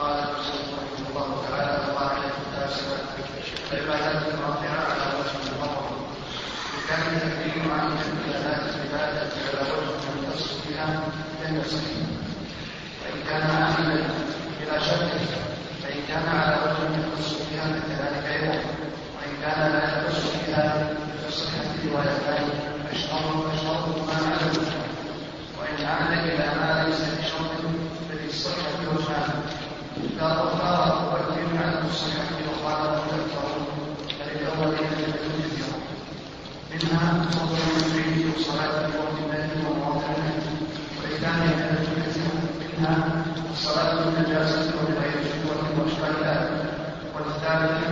قال رحمه الله تعالى القاعدة التاسعة العبادات الرافعة على وجه المحرم كان التكريم عن عبادات العبادة على وجه يختص بها لم وإن كان عاملا بلا شك فإن كان على وجه يختص بها فكذلك يوم وإن كان لا يختص بها فصحة روايتان أشهر أشهر ما علم وإن عاد إلى ما ليس بشرط ففي الصحة وجهان فأخبار مقدم على الصحة وقال مذكر فللأولين يجوز منها فضل المسلمين وصلاة منها صلاة النجاسة والغير ذلك والثالثة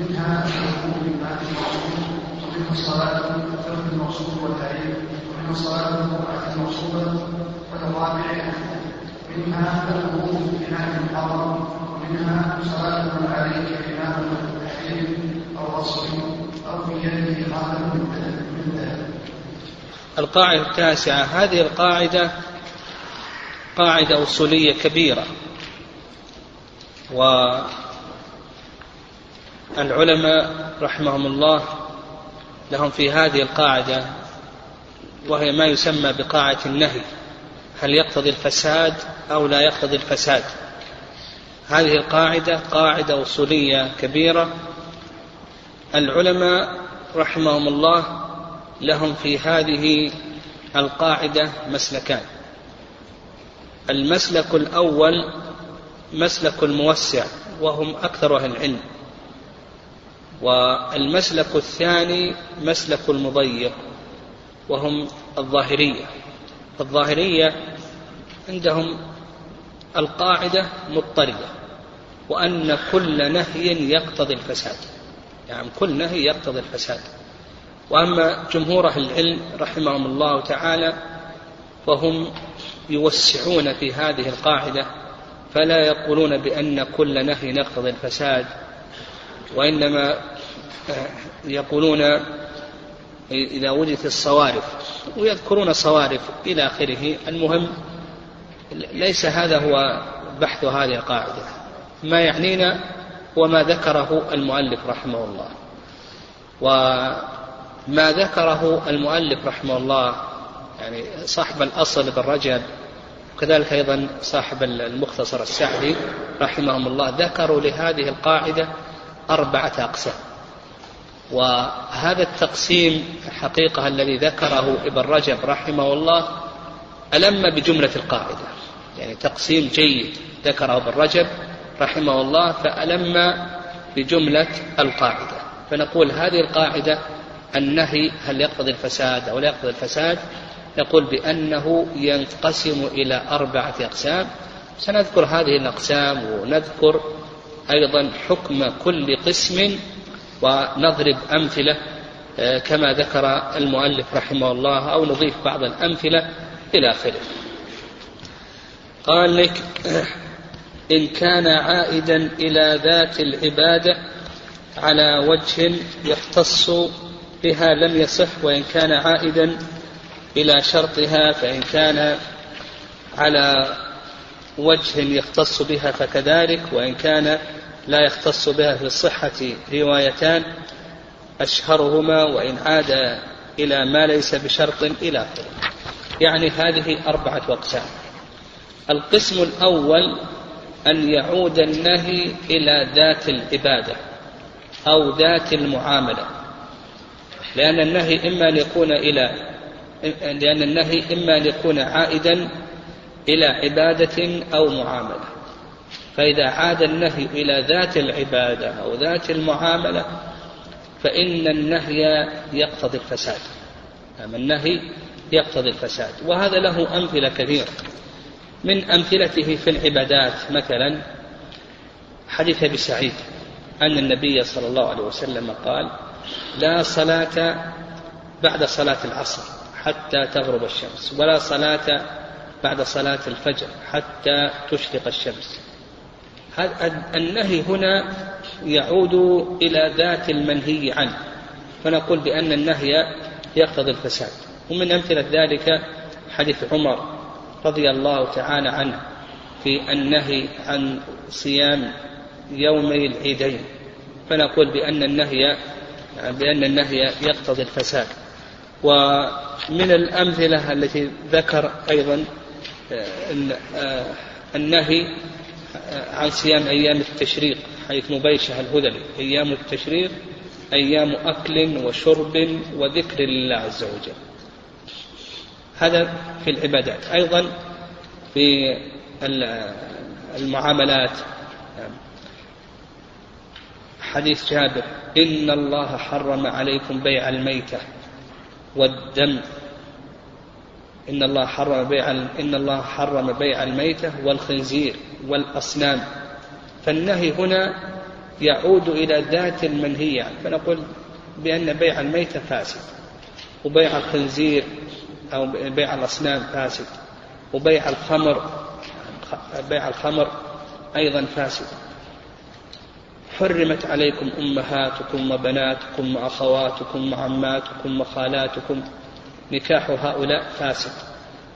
منها الوضوء بالماء المعصوم ومنها الصلاة الفرد الموصول والتعريف ومنها صلاة القرآن الموصولة والرابعة منها الوضوء بناء المحرم ومنها صلاة عليك بناء التحريم أو غصب أو في يده خاتم من ذهب القاعدة التاسعة هذه القاعدة قاعدة أصولية كبيرة. والعلماء رحمهم الله لهم في هذه القاعدة وهي ما يسمى بقاعدة النهي. هل يقتضي الفساد؟ أو لا يقتضي الفساد. هذه القاعدة قاعدة أصولية كبيرة. العلماء رحمهم الله لهم في هذه القاعدة مسلكان. المسلك الأول مسلك الموسع وهم أكثر أهل العلم. والمسلك الثاني مسلك المضيق وهم الظاهرية. الظاهرية عندهم القاعدة مضطردة وأن كل نهي يقتضي الفساد. يعني كل نهي يقتضي الفساد. وأما جمهور أهل العلم رحمهم الله تعالى فهم يوسعون في هذه القاعدة فلا يقولون بأن كل نهي يقتضي الفساد وإنما يقولون إذا وجدت الصوارف ويذكرون صوارف إلى آخره. المهم ليس هذا هو بحث هذه القاعدة. ما يعنينا هو ما ذكره المؤلف رحمه الله. وما ذكره المؤلف رحمه الله يعني صاحب الأصل بن رجب وكذلك أيضا صاحب المختصر السعدي رحمهم الله ذكروا لهذه القاعدة أربعة أقسام. وهذا التقسيم حقيقة الذي ذكره ابن رجب رحمه الله ألم بجملة القاعدة. يعني تقسيم جيد ذكره ابن رجب رحمه الله فألم بجملة القاعدة. فنقول هذه القاعدة النهي هل يقتضي الفساد أو لا يقتضي الفساد؟ نقول بأنه ينقسم إلى أربعة أقسام. سنذكر هذه الأقسام ونذكر أيضا حكم كل قسم ونضرب أمثلة آه، كما ذكر المؤلف رحمه الله أو نضيف بعض الأمثلة إلى آخره. قال لك إن كان عائدا إلى ذات العبادة على وجه يختص بها لم يصح وإن كان عائدا إلى شرطها فإن كان على وجه يختص بها فكذلك وإن كان لا يختص بها في الصحة روايتان أشهرهما وإن عاد إلى ما ليس بشرط إلى آخره. يعني هذه أربعة أقسام القسم الأول أن يعود النهي إلى ذات العبادة أو ذات المعاملة. لأن النهي إما أن يكون إلى لأن النهي إما أن يكون عائدا إلى عبادة أو معاملة. فإذا عاد النهي إلى ذات العبادة أو ذات المعاملة فإن النهي يقتضي الفساد. نعم النهي يقتضي الفساد. وهذا له أمثلة كثيرة. من أمثلته في العبادات مثلا حديث أبي سعيد أن النبي صلى الله عليه وسلم قال لا صلاة بعد صلاة العصر حتى تغرب الشمس ولا صلاة بعد صلاة الفجر حتى تشرق الشمس. النهي هنا يعود إلى ذات المنهي عنه فنقول بأن النهي يقتضي الفساد. ومن أمثلة ذلك حديث عمر رضي الله تعالى عنه في النهي عن صيام يومي العيدين. فنقول بأن النهي بأن النهي يقتضي الفساد. ومن الأمثلة التي ذكر أيضا آه، النهي عن صيام أيام التشريق حيث مبيشة الهذلي أيام التشريق أيام أكل وشرب وذكر لله عز وجل. هذا في العبادات. أيضا في المعاملات. حديث جابر. إن الله حرم عليكم بيع الميتة والدم. إن الله حرم بيع إن الله حرم بيع الميتة والخنزير والأصنام. فالنهي هنا يعود إلى ذات المنهي. عنه فنقول بأن بيع الميتة فاسد وبيع الخنزير أو بيع الأصنام فاسد وبيع الخمر بيع الخمر أيضا فاسد. حرمت عليكم أمهاتكم وبناتكم وأخواتكم وعماتكم وخالاتكم. نكاح هؤلاء فاسد.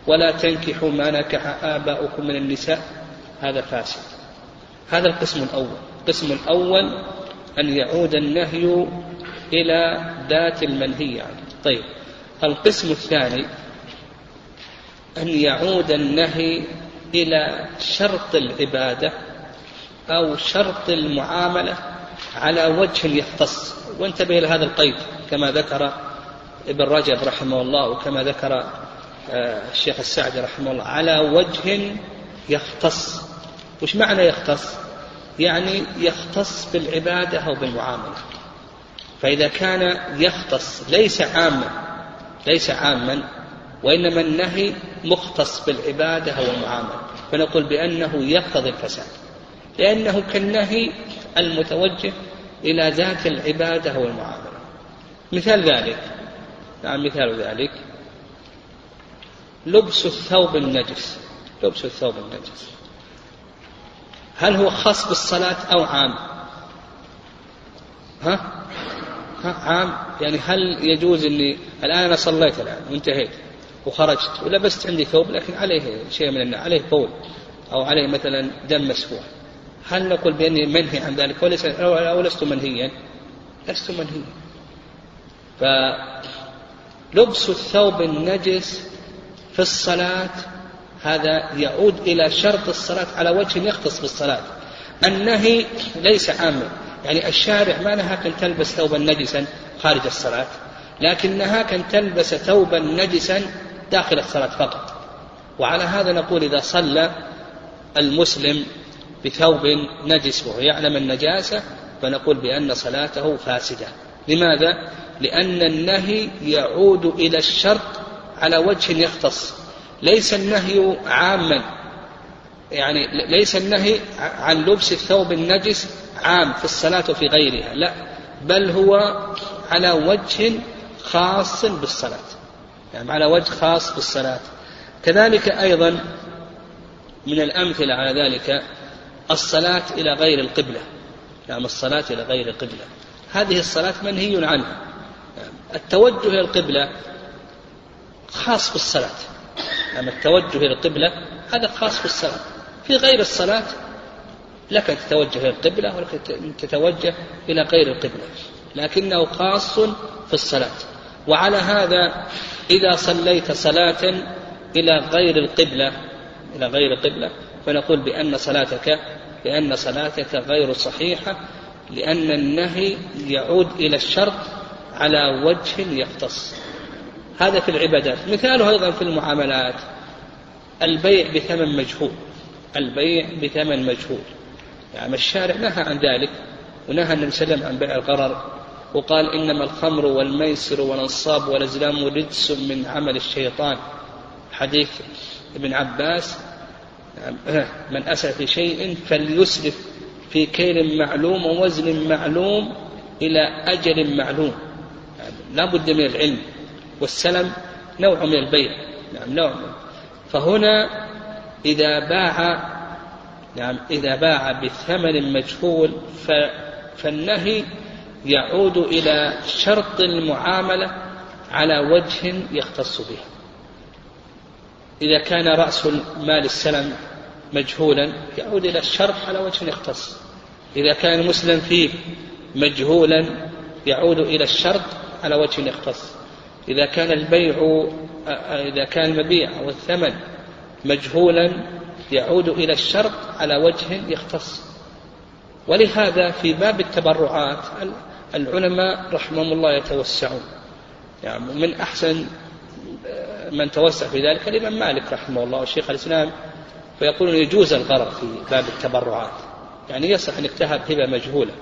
ولا تنكحوا ما نكح آباؤكم من النساء هذا فاسد. هذا القسم الأول. القسم الأول أن يعود النهي إلى ذات المنهي عنه طيب. القسم الثاني أن يعود النهي إلى شرط العبادة أو شرط المعاملة على وجه يختص. وانتبه لهذا القيد كما ذكر ابن رجب رحمه الله وكما ذكر آه، الشيخ السعدي رحمه الله على وجه يختص. وش معنى يختص؟ يعني يختص بالعبادة أو بالمعاملة. فإذا كان يختص ليس عاما ليس عاما وإنما النهي مختص بالعبادة أو المعاملة فنقول بأنه يقتضي الفساد. لأنه كالنهي المتوجه إلى ذات العبادة أو المعاملة مثال ذلك. نعم مثال ذلك. لبس الثوب النجس. لبس الثوب النجس. هل هو خاص بالصلاة أو عام؟ ها؟ ها عام. يعني هل يجوز إني الآن أنا صليت الآن وانتهيت. وخرجت ولبست عندي ثوب لكن عليه شيء من النار عليه بول أو عليه مثلا دم مسفوح هل نقول بأني منهي عن ذلك وليس أو لست منهيا؟ لست منهيا. فلبس الثوب النجس في الصلاة هذا يعود إلى شرط الصلاة على وجه يختص بالصلاة النهي ليس عاما يعني الشارع ما نهاك أن تلبس ثوبا نجسا خارج الصلاة لكن نهاك أن تلبس ثوبا نجسا داخل الصلاة فقط. وعلى هذا نقول إذا صلى المسلم بثوب نجس وهو يعلم النجاسة فنقول بأن صلاته فاسدة. لماذا؟ لأن النهي يعود إلى الشرط على وجه يختص. ليس النهي عاما يعني ليس النهي عن لبس الثوب النجس عام في الصلاة وفي غيرها لا بل هو على وجه خاص بالصلاة. يعني على وجه خاص بالصلاة. كذلك أيضا من الأمثلة على ذلك الصلاة إلى غير القبلة. نعم الصلاة إلى غير القبلة. هذه الصلاة منهي عنها. التوجه إلى القبلة خاص بالصلاة. أما التوجه إلى القبلة هذا خاص بالصلاة. في غير الصلاة لك أن تتوجه إلى القبلة ولك أن تتوجه إلى غير القبلة لكنه خاص في الصلاة. وعلى هذا إذا صليت صلاة إلى غير القبلة إلى غير القبلة فنقول بأن صلاتك بأن صلاتك غير صحيحة لأن النهي يعود إلى الشرط على وجه يختص. هذا في العبادات. مثاله أيضا في المعاملات. البيع بثمن مجهول. البيع بثمن مجهول. يعني الشارع نهى عن ذلك ونهى النبي صلى الله عليه وسلم عن بيع الغرر وقال إنما الخمر والميسر والأنصاب والأزلام رجس من عمل الشيطان. حديث ابن عباس من أسى في شيء فليسرف في كيل معلوم ووزن معلوم إلى أجل معلوم. لا بد من العلم والسلم نوع من البيع. نعم نوع من. فهنا إذا باع نعم إذا باع بثمن مجهول فالنهي يعود إلى شرط المعاملة على وجه يختص به. إذا كان رأس مال السلم مجهولا يعود إلى الشرط على وجه يختص. إذا كان المسلم فيه مجهولا يعود إلى الشرط على وجه يختص. إذا كان البيع إذا كان المبيع أو الثمن مجهولا يعود إلى الشرط على وجه يختص. ولهذا في باب التبرعات العلماء رحمهم الله يتوسعون. يعني من أحسن من توسع في ذلك الإمام مالك رحمه الله وشيخ الإسلام فيقولون يجوز الغرر في باب التبرعات. يعني يصح أنك تهب هبة مجهولة.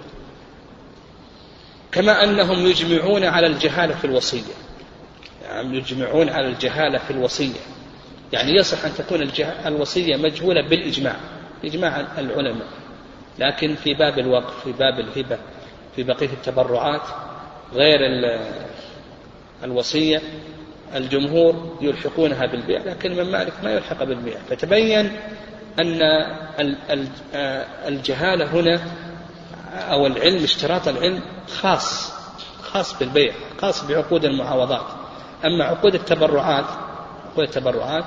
كما أنهم يجمعون على الجهالة في الوصية. يعني يجمعون على الجهالة في الوصية. يعني يصح أن تكون الوصية مجهولة بالإجماع. إجماع العلماء. لكن في باب الوقف في باب الهبة في بقية التبرعات غير الوصية الجمهور يلحقونها بالبيع لكن من مالك ما يلحق بالبيع. فتبين أن الجهالة هنا أو العلم اشتراط العلم خاص خاص بالبيع خاص بعقود المعاوضات أما عقود التبرعات عقود التبرعات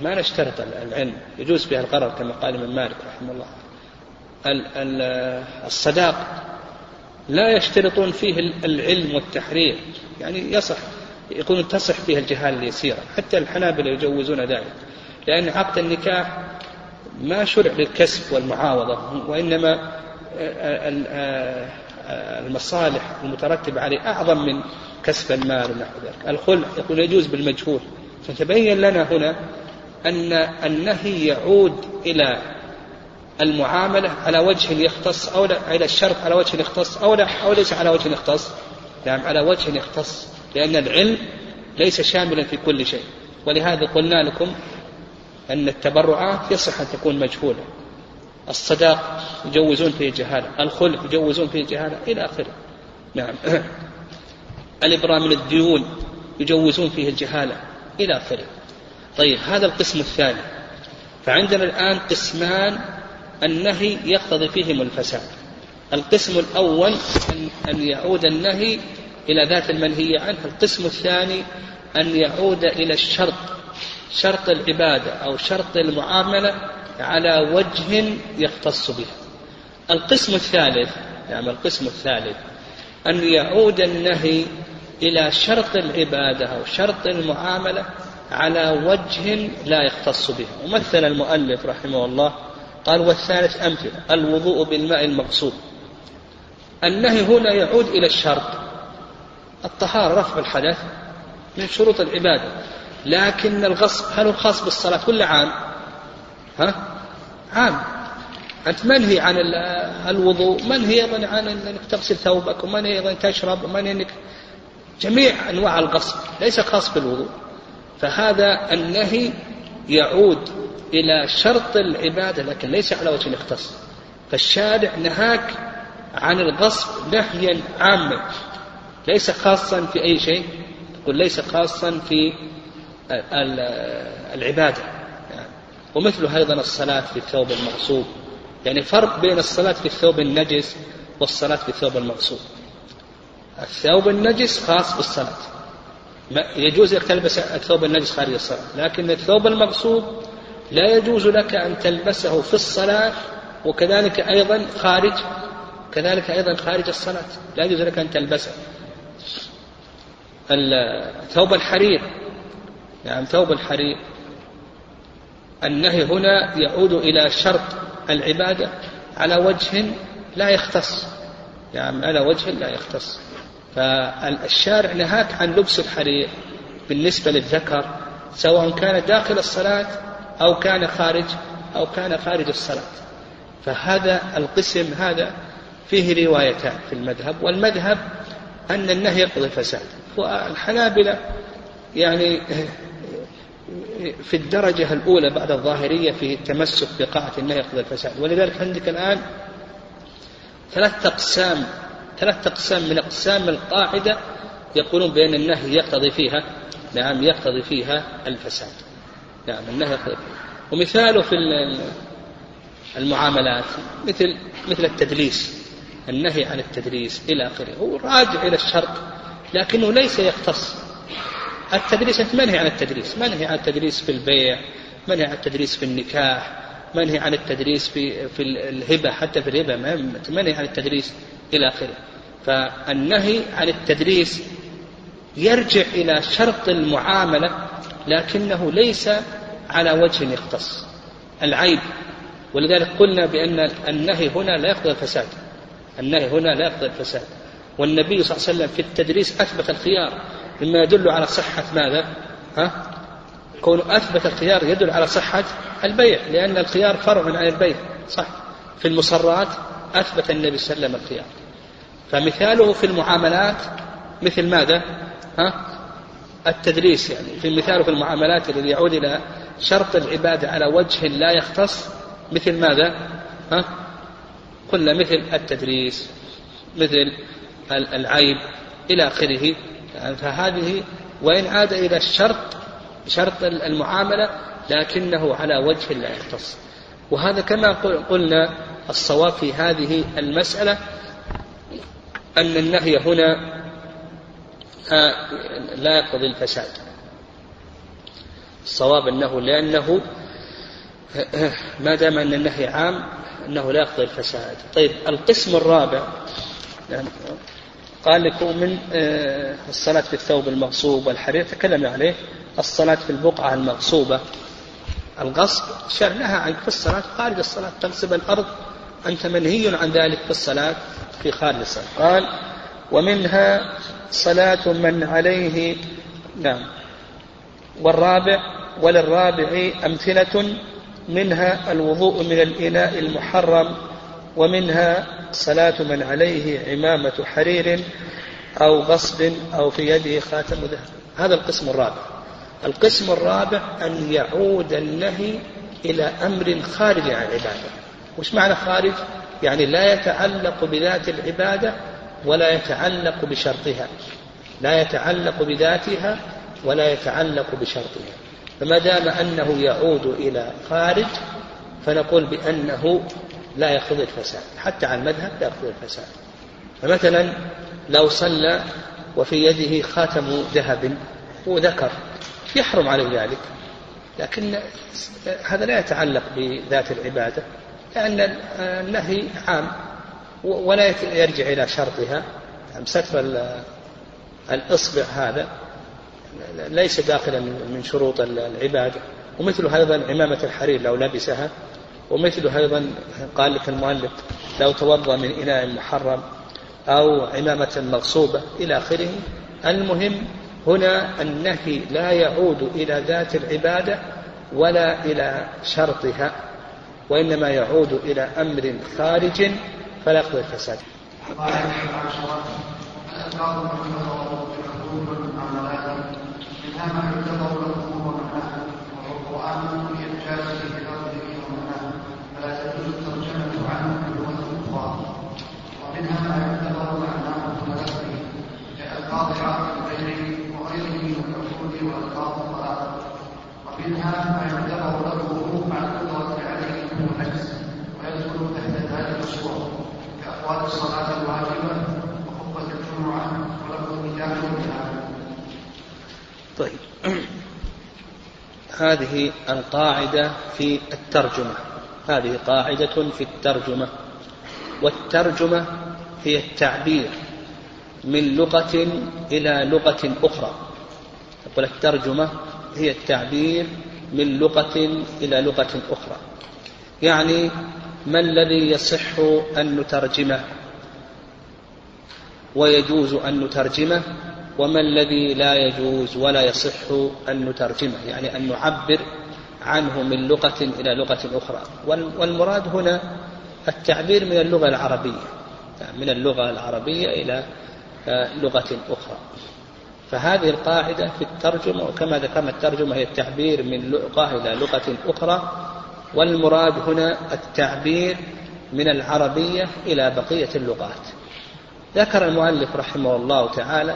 ما نشترط العلم. يجوز فيها الغرر كما قال ابن مالك رحمه الله. الصداق لا يشترطون فيه العلم والتحرير. يعني يصح يقولون تصح فيها الجهالة اليسيرة. حتى الحنابلة يجوزون ذلك. لأن عقد النكاح ما شرع للكسب والمعاوضة وإنما المصالح المترتبة عليه أعظم من كسب المال ونحو ذلك. الخلع يقول يجوز بالمجهول. فتبين لنا هنا أن النهي يعود إلى المعاملة على وجه يختص أو لا إلى الشرط على وجه يختص أو لا أو ليس على وجه يختص. نعم على وجه يختص لأن العلم ليس شاملا في كل شيء. ولهذا قلنا لكم أن التبرعات يصح أن تكون مجهولة. الصداق يجوزون فيه جهالة الخلع يجوزون فيه جهالة إلى آخره. نعم. الإبراء من الديون يجوزون فيه الجهالة إلى آخره. طيب هذا القسم الثاني. فعندنا الآن قسمان النهي يقتضي فيهم الفساد. القسم الأول أن يعود النهي إلى ذات المنهي عنه. القسم الثاني أن يعود إلى الشرط شرط العبادة أو شرط المعاملة على وجه يختص به. القسم الثالث يعني القسم الثالث أن يعود النهي إلى شرط العبادة أو شرط المعاملة على وجه لا يختص به. ومثل المؤلف رحمه الله قال والثالث أمثلة. الوضوء بالماء المغصوب النهي هنا يعود إلى الشرط. الطهارة رفع الحدث من شروط العبادة. لكن الغصب هل هو خاص بالصلاة ولا عام؟ ها؟ عام. أنت منهي عن الوضوء منهي أيضا عن أنك تغسل ثوبك ومنهي أيضا تشرب ومنهي أنك جميع أنواع الغصب ليس خاص بالوضوء. فهذا النهي يعود إلى شرط العبادة لكن ليس على وجه الاختص. فالشارع نهاك عن الغصب نهيا عاما. ليس خاصا في أي شيء. تقول ليس خاصا في العبادة. يعني ومثله أيضا الصلاة في الثوب المغصوب. يعني فرق بين الصلاة في الثوب النجس والصلاة في الثوب المغصوب. الثوب النجس خاص بالصلاة. يجوز لك تلبس الثوب النجس خارج الصلاة لكن الثوب المغصوب لا يجوز لك أن تلبسه في الصلاة وكذلك أيضا خارج كذلك أيضا خارج الصلاة. لا يجوز لك أن تلبسه. ثوب الحرير. نعم ثوب الحرير. النهي هنا يعود إلى شرط العبادة. على وجه لا يختص. يعني على وجه لا يختص. فالشارع نهاك عن لبس الحرير بالنسبة للذكر سواء كان داخل الصلاة أو كان خارج أو كان خارج الصلاة. فهذا القسم هذا فيه روايتان في المذهب والمذهب أن النهي يقضي الفساد. والحنابلة يعني في الدرجة الأولى بعد الظاهرية في التمسك بقاعة النهي يقضي الفساد. ولذلك عندك الآن ثلاث أقسام ثلاث أقسام من أقسام القاعدة يقولون بأن النهي يقتضي فيها نعم يقتضي فيها الفساد. نعم النهي فيها ومثاله في المعاملات مثل مثل التدليس النهي عن التدليس إلى آخره. هو راجع إلى الشرط لكنه ليس يختص. التدريس أنت منهي عن التدريس منهي عن التدريس في البيع منهي عن التدريس في النكاح منهي عن التدريس في في الهبة حتى في الهبة منهي عن التدريس إلى آخره. فالنهي عن التدريس يرجع إلى شرط المعاملة لكنه ليس على وجه يختص العيب ولذلك قلنا بأن النهي هنا لا يقضي الفساد النهي هنا لا يقضي الفساد والنبي صلى الله عليه وسلم في التدريس أثبت الخيار مما يدل على صحة ماذا؟ ها؟ كون أثبت الخيار يدل على صحة البيع لأن الخيار فرع عن البيع صح في المصرات أثبت النبي صلى الله عليه وسلم الخيار فمثاله في المعاملات مثل ماذا؟ ها؟ التدريس يعني في مثاله في المعاملات الذي يعود إلى شرط العبادة على وجه لا يختص مثل ماذا؟ ها؟ قلنا مثل التدريس مثل العيب إلى آخره فهذه وإن عاد إلى الشرط شرط المعاملة لكنه على وجه لا يختص وهذا كما قلنا الصواب في هذه المسألة أن النهي هنا لا يقتضي الفساد الصواب أنه لأنه ما دام أن النهي عام أنه لا يقتضي الفساد. طيب القسم الرابع يعني قال لكم من آه، الصلاة في الثوب المغصوب والحرير تكلمنا عليه. الصلاة في البقعة المغصوبة. الغصب شرناها عنك في الصلاة خارج الصلاة تغصب الأرض. أنت منهي عن ذلك في الصلاة في خارج الصلاة. قال ومنها صلاة من عليه نعم. والرابع وللرابع أمثلة منها الوضوء من الإناء المحرم ومنها صلاة من عليه عمامة حرير أو غصب أو في يده خاتم ذهب. هذا القسم الرابع. القسم الرابع أن يعود النهي إلى أمر خارج عن العبادة. وش معنى خارج؟ يعني لا يتعلق بذات العبادة ولا يتعلق بشرطها. لا يتعلق بذاتها ولا يتعلق بشرطها فما دام أنه يعود إلى خارج فنقول بأنه لا يقتضي الفساد. حتى على المذهب لا يقتضي الفساد. فمثلا لو صلى وفي يده خاتم ذهب وذكر يحرم عليه ذلك. لكن هذا لا يتعلق بذات العبادة لأن النهي عام ولا يرجع إلى شرطها. ستر الإصبع هذا. ليس داخلا من شروط العبادة ومثل أيضا عمامة الحرير لو لبسها ومثل أيضا قال لك المؤلف لو توضأ من إناء محرم أو عمامة مغصوبة إلى آخره المهم هنا النهي لا يعود إلى ذات العبادة ولا إلى شرطها وإنما يعود إلى أمر خارج فلا يقضي الفساد. سلام عليكم هذه القاعدة في الترجمة. هذه قاعدة في الترجمة. والترجمة هي التعبير من لغة إلى لغة أخرى. يقول الترجمة هي التعبير من لغة إلى لغة أخرى. يعني ما الذي يصح أن نترجمه؟ ويجوز أن نترجمه وما الذي لا يجوز ولا يصح أن نترجمه يعني أن نعبر عنه من لغة إلى لغة أخرى. والمراد هنا التعبير من اللغة العربية يعني من اللغة العربية إلى آه، لغة أخرى. فهذه القاعدة في الترجمة وكما ذكرنا الترجمة هي التعبير من لغة إلى لغة أخرى. والمراد هنا التعبير من العربية إلى بقية اللغات. ذكر المؤلف رحمه الله تعالى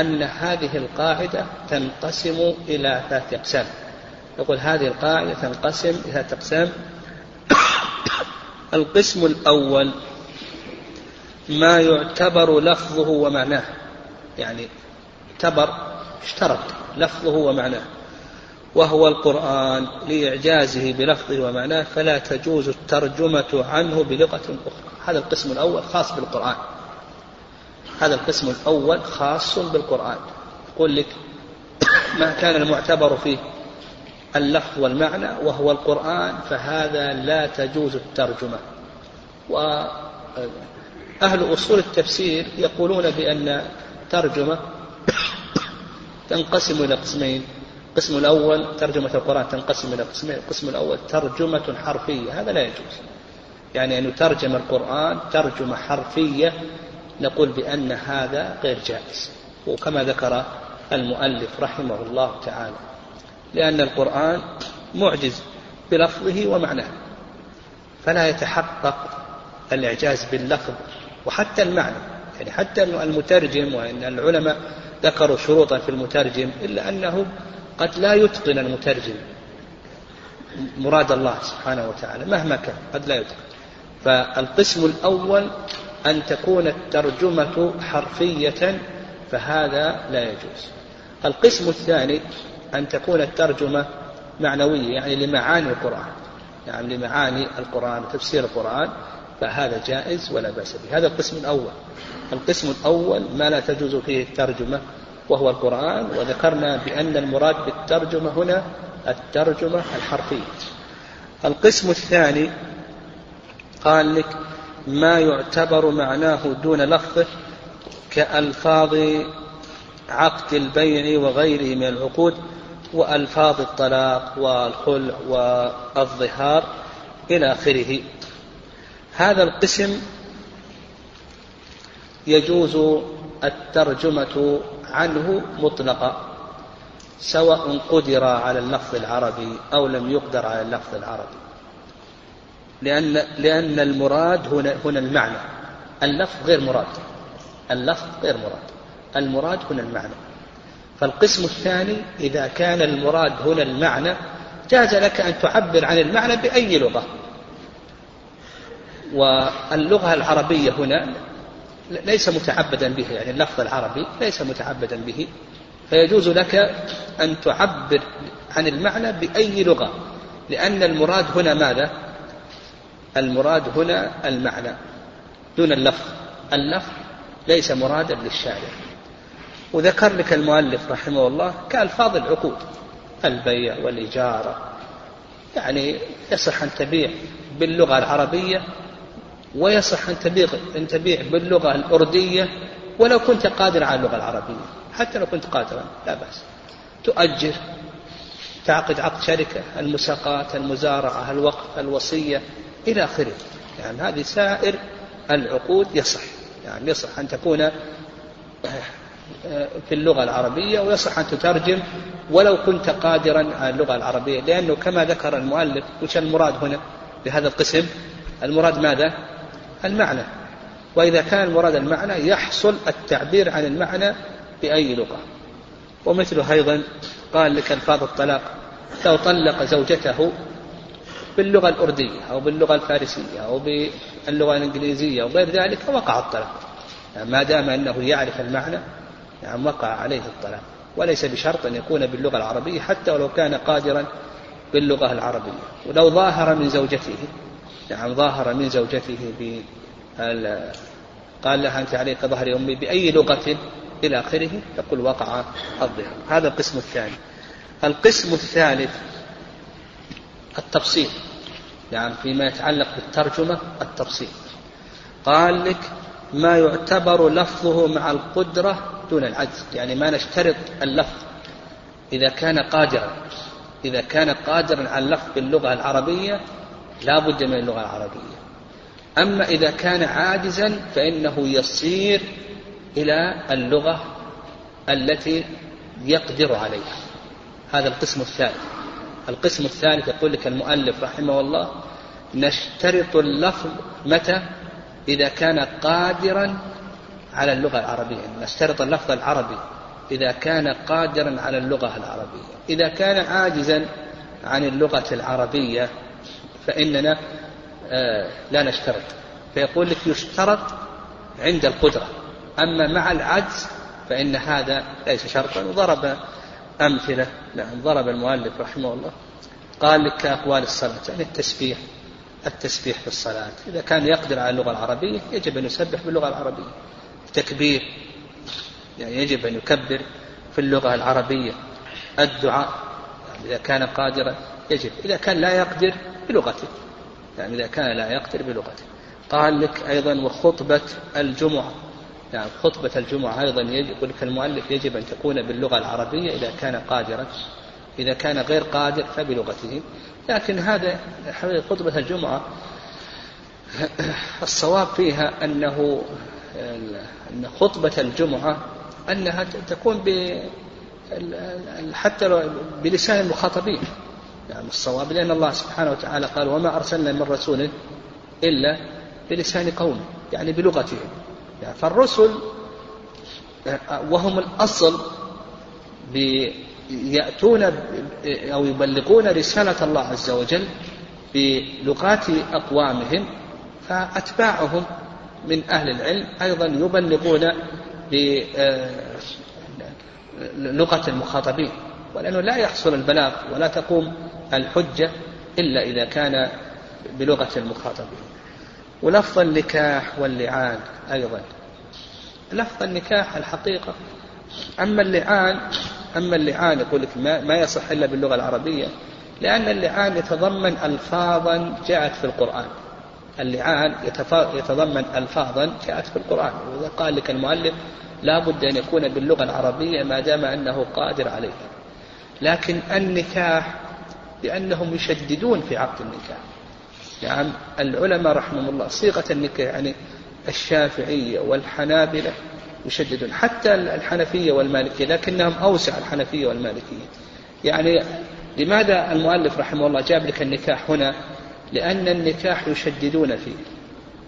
أن هذه القاعدة تنقسم إلى ثلاثة أقسام. يقول هذه القاعدة تنقسم إلى ثلاثة أقسام. القسم الأول ما يعتبر لفظه ومعناه. يعني اعتبر اشترط لفظه ومعناه. وهو القرآن لإعجازه بلفظه ومعناه فلا تجوز الترجمة عنه بلغة أخرى. هذا القسم الأول خاص بالقرآن. هذا القسم الأول خاص بالقرآن. يقول لك ما كان المعتبر فيه اللفظ والمعنى وهو القرآن فهذا لا تجوز الترجمة. وأهل أصول التفسير يقولون بأن ترجمة تنقسم إلى قسمين. القسم الأول ترجمة القرآن تنقسم إلى قسمين. القسم الأول ترجمة حرفية هذا لا يجوز. يعني أن يترجم القرآن ترجمة حرفية نقول بأن هذا غير جائز وكما ذكر المؤلف رحمه الله تعالى لأن القرآن معجز بلفظه ومعناه فلا يتحقق الإعجاز باللفظ وحتى المعنى يعني حتى المترجم وإن العلماء ذكروا شروطا في المترجم إلا أنه قد لا يتقن المترجم مراد الله سبحانه وتعالى مهما كان قد لا يتقن. فالقسم الأول أن تكون الترجمة حرفية فهذا لا يجوز. القسم الثاني أن تكون الترجمة معنوية يعني لمعاني القرآن. يعني لمعاني القرآن وتفسير القرآن فهذا جائز ولا بأس به. هذا القسم الأول. القسم الأول ما لا تجوز فيه الترجمة وهو القرآن. وذكرنا بأن المراد بالترجمة هنا الترجمة الحرفية. القسم الثاني قال لك ما يعتبر معناه دون لفظه كألفاظ عقد البيع وغيره من العقود وألفاظ الطلاق والخلع والظهار إلى آخره. هذا القسم يجوز الترجمة عنه مطلقا سواء قدر على اللفظ العربي أو لم يقدر على اللفظ العربي. لأن لأن المراد هنا هنا المعنى. اللفظ غير مراد. اللفظ غير مراد. المراد هنا المعنى. فالقسم الثاني إذا كان المراد هنا المعنى جاز لك أن تعبر عن المعنى بأي لغة. واللغة العربية هنا ليس متعبدا به يعني اللفظ العربي ليس متعبدا به. فيجوز لك أن تعبر عن المعنى بأي لغة. لأن المراد هنا ماذا؟ المراد هنا المعنى دون اللفظ. اللفظ ليس مرادا للشارع وذكر لك المؤلف رحمه الله كألفاظ العقود البيع والإجارة. يعني يصح أن تبيع باللغة العربية ويصح أن تبيع أن تبيع باللغة الأردية ولو كنت قادرا على اللغة العربية. حتى لو كنت قادرا لا بأس. تؤجر تعقد عقد شركة المساقات المزارعة الوقف الوصية. إلى آخره. يعني هذه سائر العقود يصح. يعني يصح أن تكون في اللغة العربية ويصح أن تترجم ولو كنت قادرا على اللغة العربية. لأنه كما ذكر المؤلف وش المراد هنا بهذا القسم؟ المراد ماذا؟ المعنى. وإذا كان المراد المعنى يحصل التعبير عن المعنى بأي لغة. ومثله أيضا قال لك ألفاظ الطلاق لو طلق زوجته باللغة الأردية أو باللغة الفارسية أو باللغة الإنجليزية وغير ذلك وقع الطلاق. يعني ما دام أنه يعرف المعنى يعني وقع عليه الطلاق. وليس بشرط أن يكون باللغة العربية حتى ولو كان قادرا باللغة العربية. ولو ظاهر من زوجته نعم ظاهر من زوجته ب قال لها أنت عليك ظهر أمي بأي لغة إلى آخره يقول وقع الظهر هذا القسم الثاني. القسم الثالث التفصيل يعني فيما يتعلق بالترجمة التفصيل قال لك ما يعتبر لفظه مع القدرة دون العجز يعني ما نشترط اللفظ. إذا كان قادرا إذا كان قادرا على اللفظ باللغة العربية لا بد من اللغة العربية. أما إذا كان عاجزا فإنه يصير إلى اللغة التي يقدر عليها. هذا القسم الثالث القسم الثالث يقول لك المؤلف رحمه الله نشترط اللفظ متى؟ إذا كان قادرا على اللغة العربية. نشترط اللفظ العربي. إذا كان قادرا على اللغة العربية. إذا كان عاجزا عن اللغة العربية فإننا آه، لا نشترط. فيقول لك يشترط عند القدرة. أما مع العجز فإن هذا ليس شرطا. وضرب أمثلة. نعم ضرب المؤلف رحمه الله. قال لك كأقوال الصلاة يعني التسبيح التسبيح في الصلاة. إذا كان يقدر على اللغة العربية يجب أن يسبح باللغة العربية. التكبير يعني يجب أن يكبر في اللغة العربية. الدعاء يعني إذا كان قادرا يجب. إذا كان لا يقدر بلغته. يعني إذا كان لا يقدر بلغته. قال لك أيضا وخطبة الجمعة. يعني خطبة الجمعة أيضا يقول لك المؤلف يجب أن تكون باللغة العربية إذا كان قادرا. إذا كان غير قادر فبلغته. لكن هذا خطبة الجمعة. الصواب فيها أنه أن خطبة الجمعة أنها تكون ب حتى بلسان المخاطبين. يعني الصواب لأن الله سبحانه وتعالى قال وما أرسلنا من رسول إلا بلسان قوم. يعني بلغتهم. فالرسل وهم الأصل يأتون أو يبلغون رسالة الله عز وجل بلغات أقوامهم فأتباعهم من أهل العلم أيضا يبلغون بلغة المخاطبين. ولأنه لا يحصل البلاغ ولا تقوم الحجة إلا إذا كان بلغة المخاطبين. ولفظ النكاح واللعان أيضا. لفظ النكاح الحقيقة أما اللعان أما اللعان يقول لك ما, ما يصح إلا باللغة العربية لأن اللعان يتضمن ألفاظا جاءت في القرآن. اللعان يتضمن ألفاظا جاءت في القرآن. وإذا قال لك المؤلف لا بد أن يكون باللغة العربية ما دام أنه قادر عليها. لكن النكاح لأنهم يشددون في عقد النكاح. نعم العلماء رحمهم الله صيغة النكاح يعني الشافعية والحنابلة يشددون حتى الحنفية والمالكية لكنهم أوسع الحنفية والمالكية. يعني لماذا المؤلف رحمه الله جاب لك النكاح هنا؟ لأن النكاح يشددون فيه.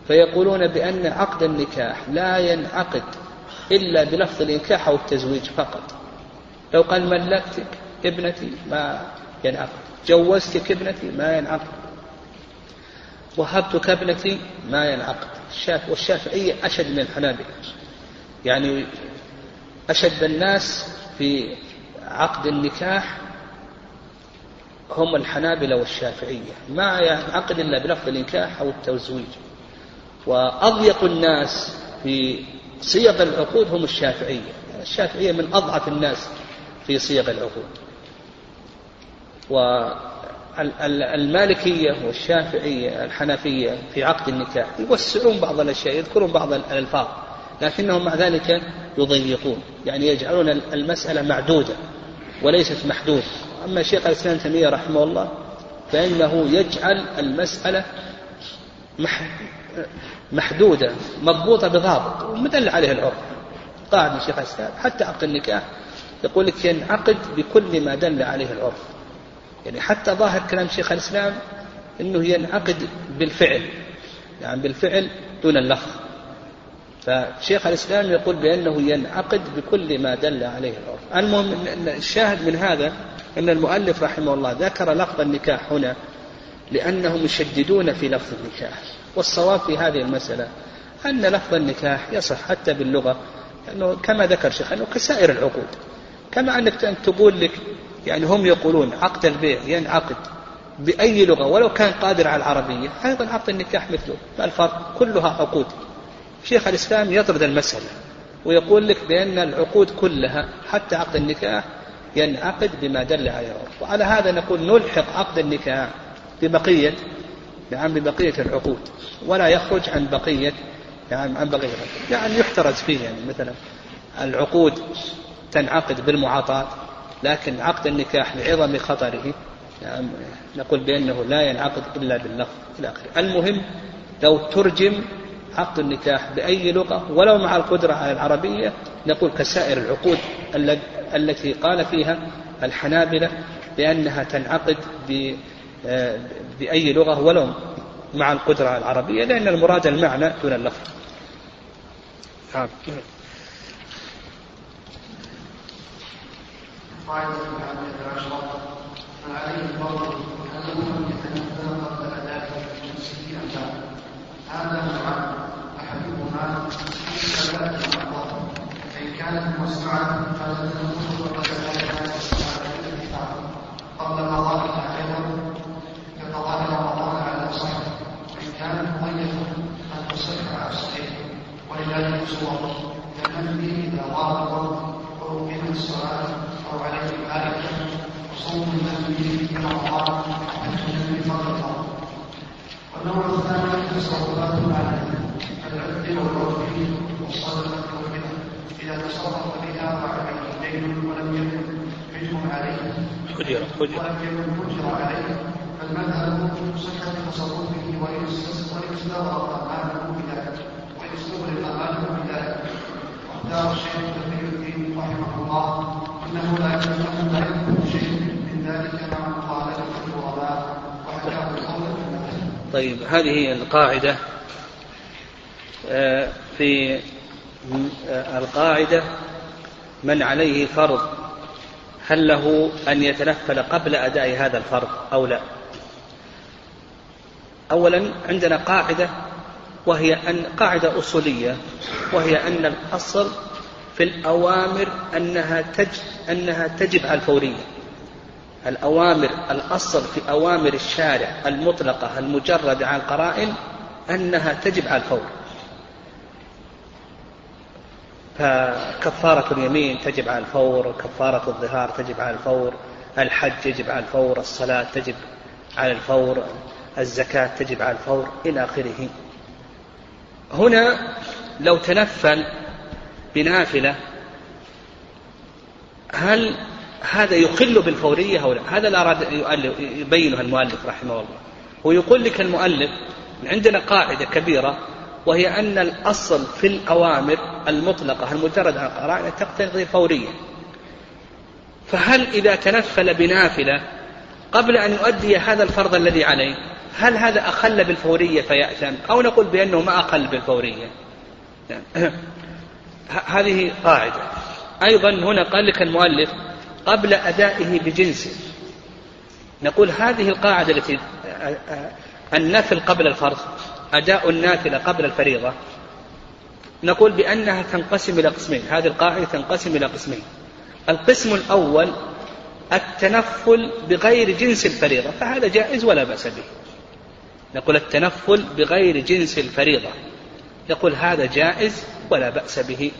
فيقولون بأن عقد النكاح لا ينعقد إلا بلفظ الإنكاح أو التزويج فقط. لو قال ملكتك ابنتي ما ينعقد جوزتك ابنتي ما ينعقد. وهبتك ابنتي ما ينعقد. الشاف والشافعية أشد من الحنابلة. يعني أشد الناس في عقد النكاح هم الحنابلة والشافعية. ما ينعقد إلا بلفظ النكاح أو التزويج. وأضيق الناس في صيغ العقود هم الشافعية. الشافعية من أضعف الناس في صيغ العقود. والمالكية والشافعية الحنفية في عقد النكاح يوسعون بعض الأشياء يذكرون بعض الألفاظ لكنهم مع ذلك يضيقون يعني يجعلون المسألة معدودة وليست محدودة. أما شيخ الإسلام تيمية رحمه الله فإنه يجعل المسألة محدودة مضبوطة بضابط ومدل عليه العرف. قاعدة شيخ الإسلام حتى عقد النكاح يقول لك ينعقد بكل ما دل عليه العرف. يعني حتى ظاهر كلام شيخ الإسلام أنه ينعقد بالفعل يعني بالفعل دون اللفظ. فشيخ الإسلام يقول بأنه ينعقد بكل ما دل عليه العرف. المهم الشاهد من هذا أن المؤلف رحمه الله ذكر لفظ النكاح هنا لأنهم يشددون في لفظ النكاح. والصواب في هذه المسألة أن لفظ النكاح يصح حتى باللغة لأنه كما ذكر شيخ أنه كسائر العقود. كما أنك تقول لك يعني هم يقولون عقد البيع ينعقد بأي لغة ولو كان قادر على العربية أيضا عقد النكاح مثله. ما الفرق كلها عقود. شيخ الإسلام يطرد المسألة ويقول لك بأن العقود كلها حتى عقد النكاح ينعقد بما دل عليه وعلى هذا نقول نلحق عقد النكاح ببقية نعم ببقية العقود ولا يخرج عن بقية يعني عن بقية العقود. يعني يحترز فيه يعني مثلا العقود تنعقد بالمعاطاة لكن عقد النكاح لعظم خطره يعني نقول بأنه لا ينعقد إلا باللفظ إلى آخره. المهم لو ترجم عقد النكاح بأي لغة ولو مع القدرة على العربية نقول كسائر العقود التي قال فيها الحنابلة بأنها تنعقد بأي لغة ولو مع القدرة على العربية لأن المراد المعنى دون اللفظ. قاعدة العامة عشرة فعليه الفرض أنه لم يتنبأ قبل أداء نفسه أم لا هذا نوعان أحدهما الصلاة المعروفة فإن كانت موسعة فلا تنقض قبل أداء الدفاع قبل قضاء الحيض كقضاء رمضان على صحة وإن كانت مضيفة أن تصح على الصحيح ولذلك صور لأن به إذا ضاع الوقت وأقيمت الصلاة أو عليه مالكة وصوم النبي في رمضان حتى النبي فرض والنوع الثاني تصرفات المعنى كالعبد والعرفي والصدقة والبدع إذا تصرف بها وعليه دين ولم يكن حجم عليه. ولم يكن حجر عليه. فالمذهب صحة تصرفه وإن استغرق ماله بذلك وإن استغرق ماله بذلك واختار الشيخ تقي الدين رحمه الله. أنه لا يكون شيء من ذلك مع طيب هذه القاعدة. آه، في القاعدة من عليه فرض هل له أن يتنفل قبل أداء هذا الفرض أو لا؟ أولا عندنا قاعدة وهي أن قاعدة أصولية وهي أن الأصل في الأوامر أنها تجب أنها تجب على الفورية. الأوامر الأصل في أوامر الشارع المطلقة المجردة عن قرائن أنها تجب على الفور. فكفارة اليمين تجب على الفور كفارة الظهار تجب على الفور الحج يجب على الفور الصلاة تجب على الفور الزكاة تجب على الفور إلى آخره. هنا لو تنفل بنافلة. هل هذا يخل بالفورية أو لا؟ هذا لا أراد يبينها المؤلف رحمه الله. ويقول لك المؤلف عندنا قاعدة كبيرة وهي أن الأصل في الأوامر المطلقة المجردة عن القرائن تقتضي الفورية فهل إذا تنفل بنافلة قبل أن يؤدي هذا الفرض الذي عليه هل هذا أخل بالفورية فيأثم؟ أو نقول بأنه ما أقل بالفورية. هذه قاعدة. أيضا هنا قال لك المؤلف قبل أدائه بجنسه. نقول هذه القاعدة التي النفل قبل الفرض أداء النافلة قبل الفريضة. نقول بأنها تنقسم إلى قسمين. هذه القاعدة تنقسم إلى قسمين. القسم الأول التنفل بغير جنس الفريضة فهذا جائز ولا بأس به. نقول التنفل بغير جنس الفريضة. يقول هذا جائز ولا بأس به.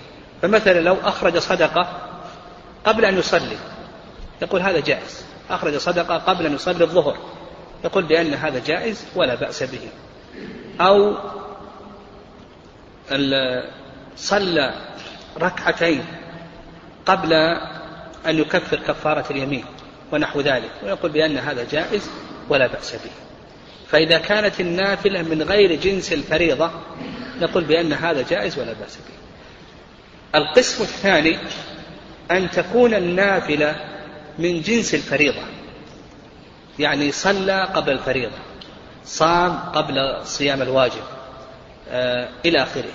فمثلا لو أخرج صدقة قبل أن يصلي يقول هذا جائز. أخرج صدقة قبل أن يصلي الظهر يقول بأن هذا جائز ولا بأس به. أو صلى ركعتين قبل أن يكفر كفارة اليمين ونحو ذلك ويقول بأن هذا جائز ولا بأس به. فإذا كانت النافلة من غير جنس الفريضة نقول بأن هذا جائز ولا بأس به. القسم الثاني أن تكون النافلة من جنس الفريضة. يعني صلى قبل الفريضة صام قبل صيام الواجب آه إلى آخره.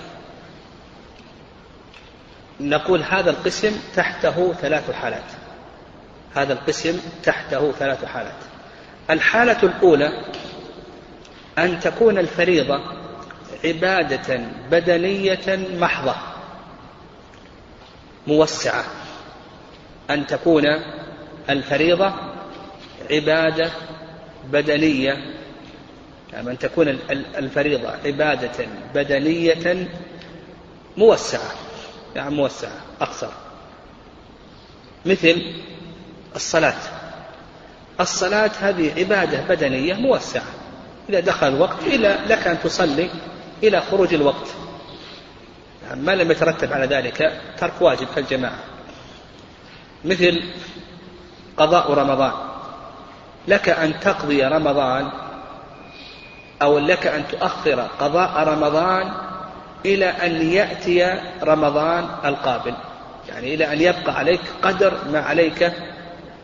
نقول هذا القسم تحته ثلاث حالات. هذا القسم تحته ثلاث حالات. الحالة الأولى أن تكون الفريضة عبادة بدنية محضة موسعة. أن تكون الفريضة عبادة بدنية يعني أن تكون الفريضة عبادة بدنية موسعة يعني موسعة أقصر. مثل الصلاة. الصلاة هذه عبادة بدنية موسعة. إذا دخل الوقت إلى لك أن تصلي إلى خروج الوقت. يعني ما لم يترتب على ذلك ترك واجب كالجماعة. مثل قضاء رمضان لك أن تقضي رمضان أو لك أن تؤخر قضاء رمضان إلى أن يأتي رمضان القابل. يعني إلى أن يبقى عليك قدر ما عليك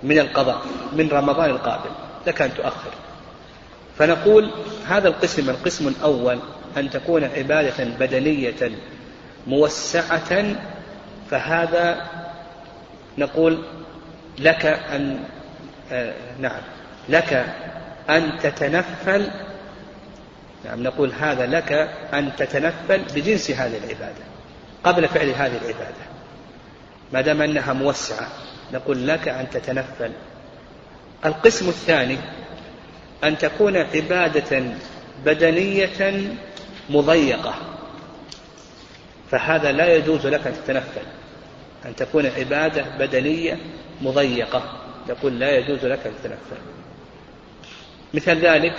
من القضاء من رمضان القابل لك أن تؤخر. فنقول هذا القسم القسم الأول أن تكون عبادة بدنية موسعة فهذا نقول لك أن آه نعم لك أن تتنفل نعم نقول هذا لك أن تتنفل بجنس هذه العبادة قبل فعل هذه العبادة ما دام أنها موسعة نقول لك أن تتنفل. القسم الثاني أن تكون عبادة بدنية مضيقة. فهذا لا يجوز لك أن تتنفل. أن تكون عبادة بدنية مضيقة. يقول لا يجوز لك أن تتنفل. مثل ذلك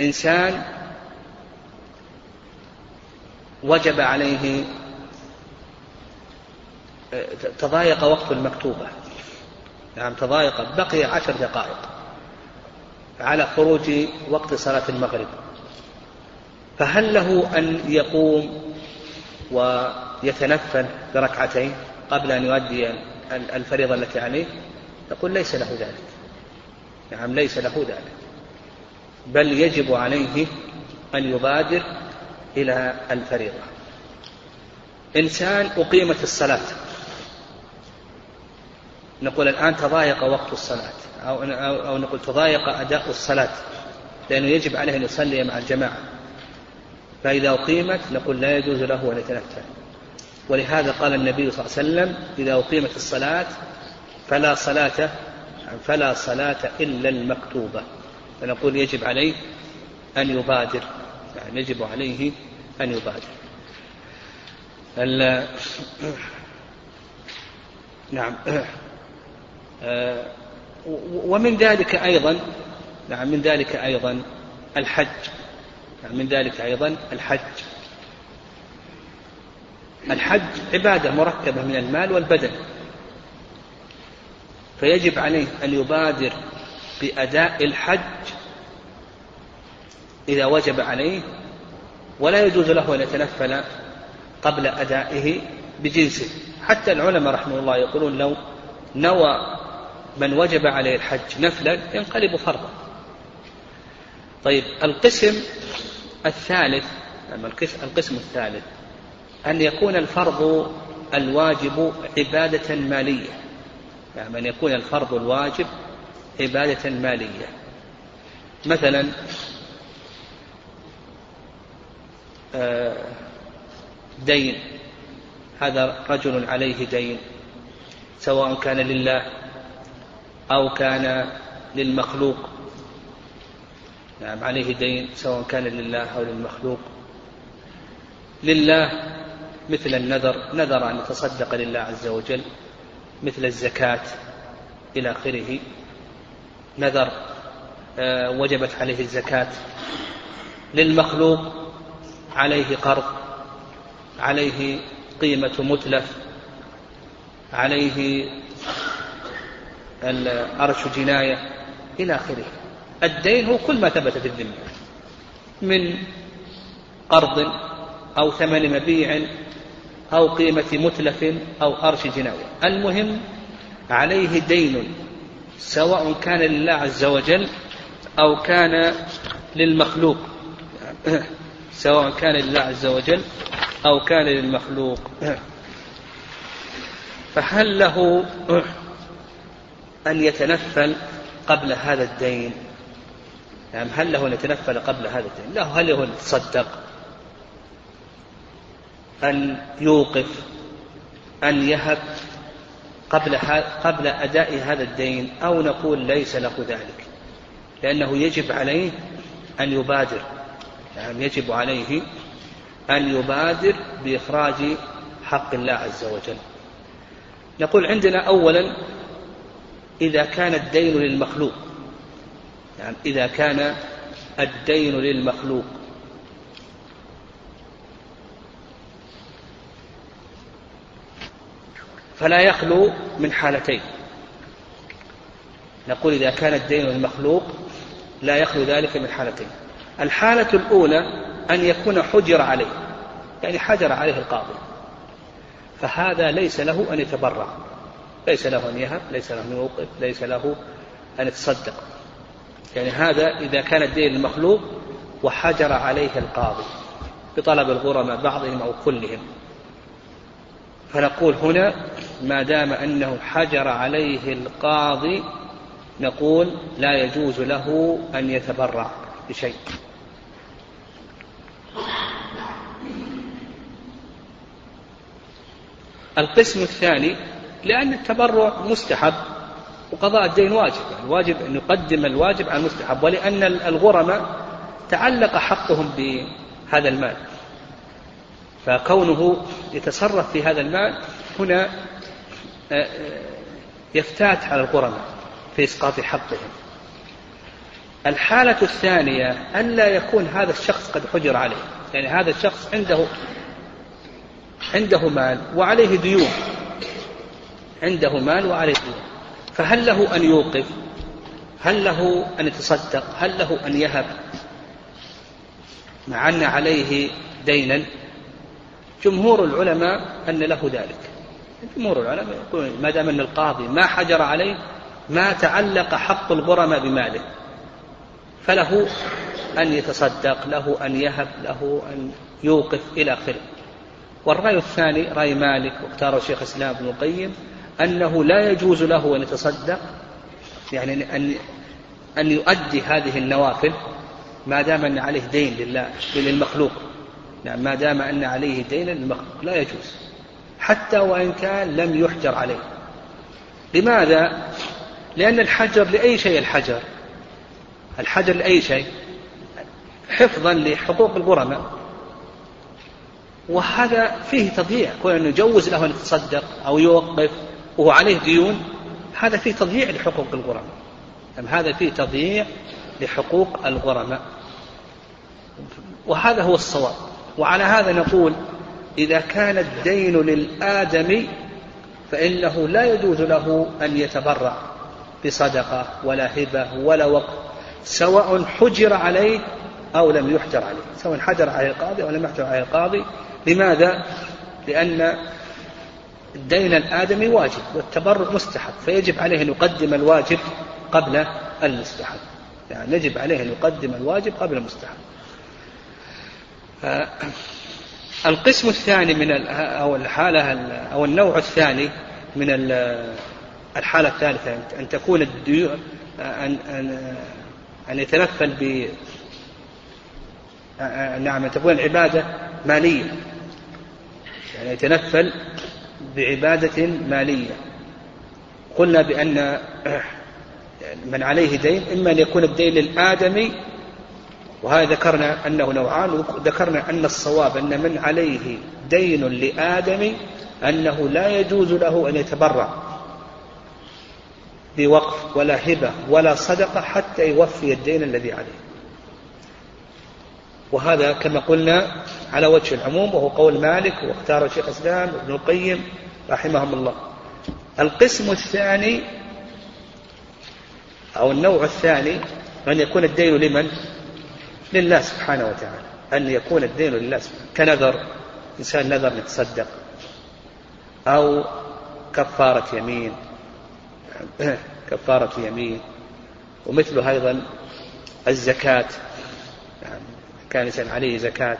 إنسان وجب عليه تضايق وقت المكتوبة. نعم تضايق بقي عشر دقائق. على خروج وقت صلاة المغرب. فهل له أن يقوم ويتنفل بركعتين قبل أن يؤدي الفريضة التي عليه؟ يقول ليس له ذلك. نعم ليس له ذلك. بل يجب عليه أن يبادر إلى الفريضة. إنسان أقيمت الصلاة. نقول الآن تضايق وقت الصلاة. أو, أو نقول تضايق أداء الصلاة لأنه يجب عليه أن يصلي مع الجماعة. فإذا أقيمت نقول لا يجوز له أن يتنفل. ولهذا قال النبي صلى الله عليه وسلم إذا أقيمت الصلاة فلا صلاة فلا صلاة إلا المكتوبة. فنقول يجب عليه أن يبادر يعني يجب عليه أن يبادر. نعم. ومن ذلك أيضا نعم من ذلك أيضا الحج. نعم من ذلك أيضا الحج. الحج عبادة مركبة من المال والبدن. فيجب عليه أن يبادر بأداء الحج إذا وجب عليه ولا يجوز له أن يتنفل قبل أدائه بجنسه. حتى العلماء رحمه الله يقولون لو نوى من وجب عليه الحج نفلا ينقلب فرضا. طيب القسم الثالث القسم الثالث أن يكون الفرض الواجب عبادة مالية. يعني أن يكون الفرض الواجب عبادة مالية. مثلا آه، دين. هذا رجل عليه دين سواء كان لله أو كان للمخلوق. نعم عليه دين سواء كان لله أو للمخلوق. لله مثل النذر نذر أن يتصدق لله عز وجل مثل الزكاة إلى آخره. نذر آه، وجبت عليه الزكاة. للمخلوق عليه قرض عليه قيمة متلف عليه أرش جناية إلى آخره. الدين هو كل ما ثبت في الذمة. من قرض أو ثمن مبيع أو قيمة متلف أو أرش جناية. المهم عليه دين سواء كان لله عز وجل أو كان للمخلوق. سواء كان لله عز وجل أو كان للمخلوق. فهل له أن يتنفل قبل هذا الدين. يعني هل له أن يتنفل قبل هذا الدين؟ له هل له أن يتصدق؟ أن يوقف؟ أن يهب قبل قبل أداء هذا الدين؟ أو نقول ليس له ذلك؟ لأنه يجب عليه أن يبادر. يعني يجب عليه أن يبادر بإخراج حق الله عز وجل. نقول عندنا أولا إذا كان الدين للمخلوق. يعني إذا كان الدين للمخلوق. فلا يخلو من حالتين. نقول إذا كان الدين للمخلوق لا يخلو ذلك من حالتين. الحالة الأولى أن يكون حجر عليه. يعني حجر عليه القاضي. فهذا ليس له أن يتبرع ليس له أن يهب ليس له أن يوقف ليس له أن يتصدق. يعني هذا إذا كان الدين المخلوق وحجر عليه القاضي بطلب الغرماء بعضهم أو كلهم. فنقول هنا ما دام أنه حجر عليه القاضي نقول لا يجوز له أن يتبرع بشيء. القسم الثاني لأن التبرع مستحب وقضاء الدين واجب يعني واجب أن يقدم الواجب على المستحب ولأن الغرماء تعلق حقهم بهذا المال. فكونه يتصرف في هذا المال هنا آه، آه، يفتات على الغرماء في إسقاط حقهم. الحالة الثانية أن لا يكون هذا الشخص قد حجر عليه. يعني هذا الشخص عنده عنده مال وعليه ديون. عنده مال وعليه ديون فهل له أن يوقف؟ هل له أن يتصدق؟ هل له أن يهب؟ مع أن عليه دينا. جمهور العلماء أن له ذلك. جمهور العلماء يقولون ما دام أن القاضي ما حجر عليه ما تعلق حق الغرماء بماله. فله أن يتصدق له أن يهب له أن يوقف إلى آخره. والرأي الثاني رأي مالك واختاره شيخ الإسلام ابن القيم أنه لا يجوز له أن يتصدق يعني أن أن يؤدي هذه النوافل ما دام أن عليه دين لله للمخلوق. نعم ما دام أن عليه دين للمخلوق لا يجوز. حتى وإن كان لم يحجر عليه. لماذا؟ لأن الحجر لأي شيء الحجر. الحجر لأي شيء. حفظا لحقوق الغرماء. وهذا فيه تضييع كون أنه يجوز له أن يتصدق أو يوقف. وهو عليه ديون هذا فيه تضييع لحقوق الغرماء. هذا فيه تضييع لحقوق الغرماء. وهذا هو الصواب. وعلى هذا نقول إذا كان الدين للآدمي فإنه لا يجوز له أن يتبرع بصدقة ولا هبة ولا وقف سواء حجر عليه أو لم يحجر عليه. سواء حجر عليه القاضي أو لم يحجر عليه القاضي. لماذا؟ لأن الدين الآدمي واجب والتبرع مستحب فيجب عليه أن يقدم الواجب قبل المستحب. يعني يجب عليه أن يقدم الواجب قبل المستحب. آه، القسم الثاني من أو الحالة أو النوع الثاني من الحالة الثالثة أن تكون الديون أن أن أن يتنفل ب نعم أن تكون العبادة مالية. يعني يتنفل بعبادة مالية. قلنا بأن من عليه دين إما أن يكون الدين للآدمي وهذا ذكرنا أنه نوعان. وذكرنا أن الصواب أن من عليه دين لآدم أنه لا يجوز له أن يتبرع بوقف ولا هبة ولا صدقة حتى يوفي الدين الذي عليه. وهذا كما قلنا على وجه العموم وهو قول مالك واختار شيخ الإسلام ابن القيم رحمهم الله. القسم الثاني أو النوع الثاني أن يكون الدين لمن؟ لله سبحانه وتعالى. أن يكون الدين لله سبحانه. كنذر إنسان نذر يتصدق. أو كفارة يمين. كفارة يمين. ومثله أيضا الزكاة. كان إنسان عليه زكاة.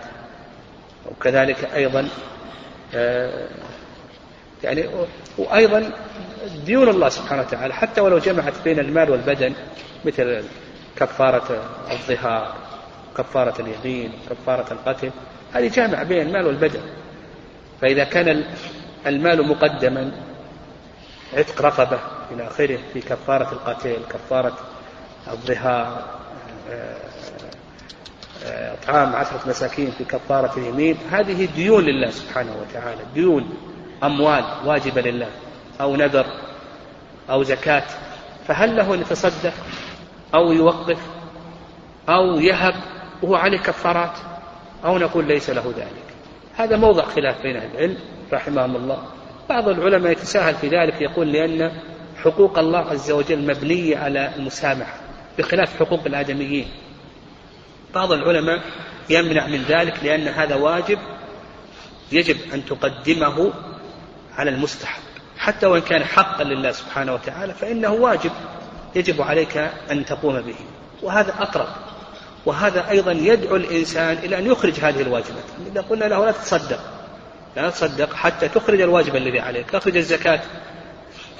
وكذلك أيضا آه، يعني وأيضا ديون الله سبحانه وتعالى حتى ولو جمعت بين المال والبدن مثل كفارة الظهار كفارة اليمين كفارة القتل هذه جامع بين المال والبدن. فإذا كان المال مقدما عتق رقبة إلى آخره في كفارة القتل كفارة الظهار آه، إطعام عشرة مساكين في كفارة اليمين هذه ديون لله سبحانه وتعالى ديون أموال واجبة لله أو نذر أو زكاة. فهل له أن يتصدق أو يوقف أو يهب وهو عليه كفارات أو نقول ليس له ذلك؟ هذا موضع خلاف بين العلم رحمهم الله. بعض العلماء يتساهل في ذلك يقول لأن حقوق الله عز وجل مبنية على المسامحة بخلاف حقوق الآدميين. بعض العلماء يمنع من ذلك لأن هذا واجب يجب أن تقدمه على المستحب حتى وإن كان حقا لله سبحانه وتعالى فإنه واجب يجب عليك أن تقوم به. وهذا أقرب. وهذا أيضا يدعو الإنسان إلى أن يخرج هذه الواجبات. إذا قلنا له لا تتصدق. لا تصدق حتى تخرج الواجب الذي عليك. أخرج الزكاة.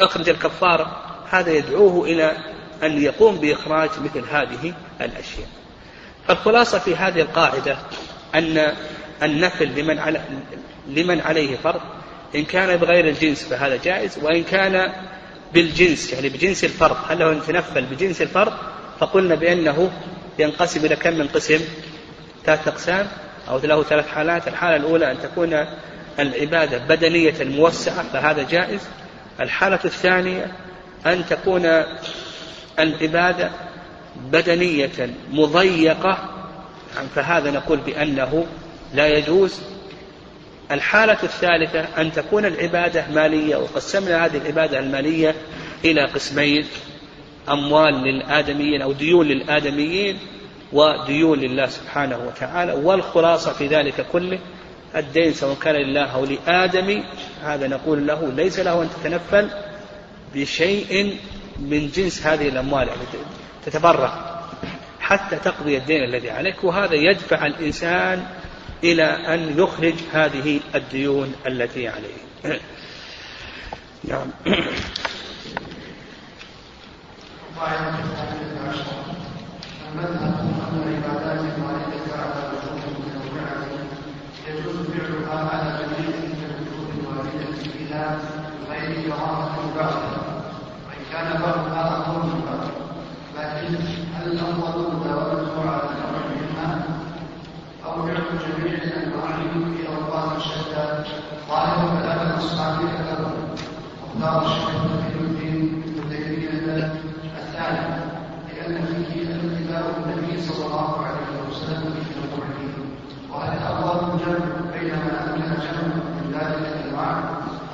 أخرج الكفارة. هذا يدعوه إلى أن يقوم بإخراج مثل هذه الأشياء. فالخلاصة في هذه القاعدة أن النفل لمن على لمن عليه فرض إن كان بغير الجنس فهذا جائز وإن كان بالجنس يعني بجنس الفرض هل له أن يتنفل بجنس الفرض؟ فقلنا بأنه ينقسم إلى كم من قسم؟ ثلاثة أقسام أو له ثلاث حالات. الحالة الأولى أن تكون العبادة بدنية موسعة فهذا جائز. الحالة الثانية أن تكون العبادة بدنية مضيقة. فهذا نقول بأنه لا يجوز. الحالة الثالثة أن تكون العبادة مالية. وقسمنا هذه العبادة المالية إلى قسمين أموال للآدميين أو ديون للآدميين وديون لله سبحانه وتعالى. والخلاصة في ذلك كله الدين سواء كان لله أو لآدمي هذا نقول له ليس له أن تتنفل بشيء من جنس هذه الأموال. يعني تتبرع حتى تقضي الدين الذي عليك وهذا يدفع الإنسان إلى أن يخرج هذه الديون التي عليه نعم المذهب أن العبادات الواردة على وجوه متنوعة يجوز فعلها على جميع الوجوه الواردة فيها غير كراهة بعضها وإن كان بعضها أقوى من بعض لكن هل الأفضل في أوقات الشيخ الدين الثاني لأن فيه النبي صلى الله عليه وسلم في وهل أفضل الجمع بينما أمكن جمع من ذلك الأنواع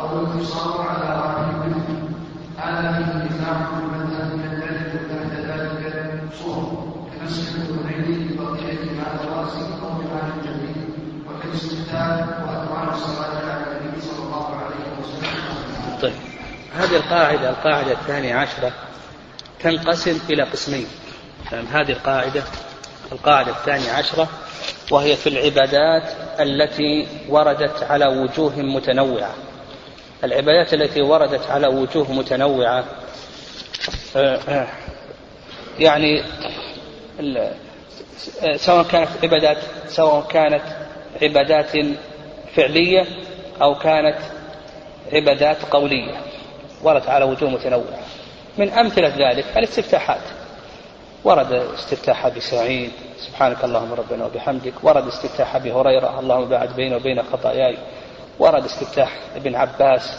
أو الاقتصار على واحد منه هذا فيه نزاع في المذهب يندرج تحت ذلك طيب. هذه القاعدة القاعدة الثانية عشرة تنقسم إلى قسمين. يعني هذه القاعدة القاعدة الثانية عشرة وهي في العبادات التي وردت على وجوه متنوعة. العبادات التي وردت على وجوه متنوعة آه، آه، يعني سواء كانت عبادات سواء كانت عبادات فعلية أو كانت عبادات قولية. وردت على وجوه متنوعة. من أمثلة ذلك الاستفتاحات. ورد استفتاح أبي سعيد سبحانك اللهم ربنا وبحمدك. ورد استفتاح أبي هريرة اللهم بعد بيني وبين خطاياي. ورد استفتاح ابن عباس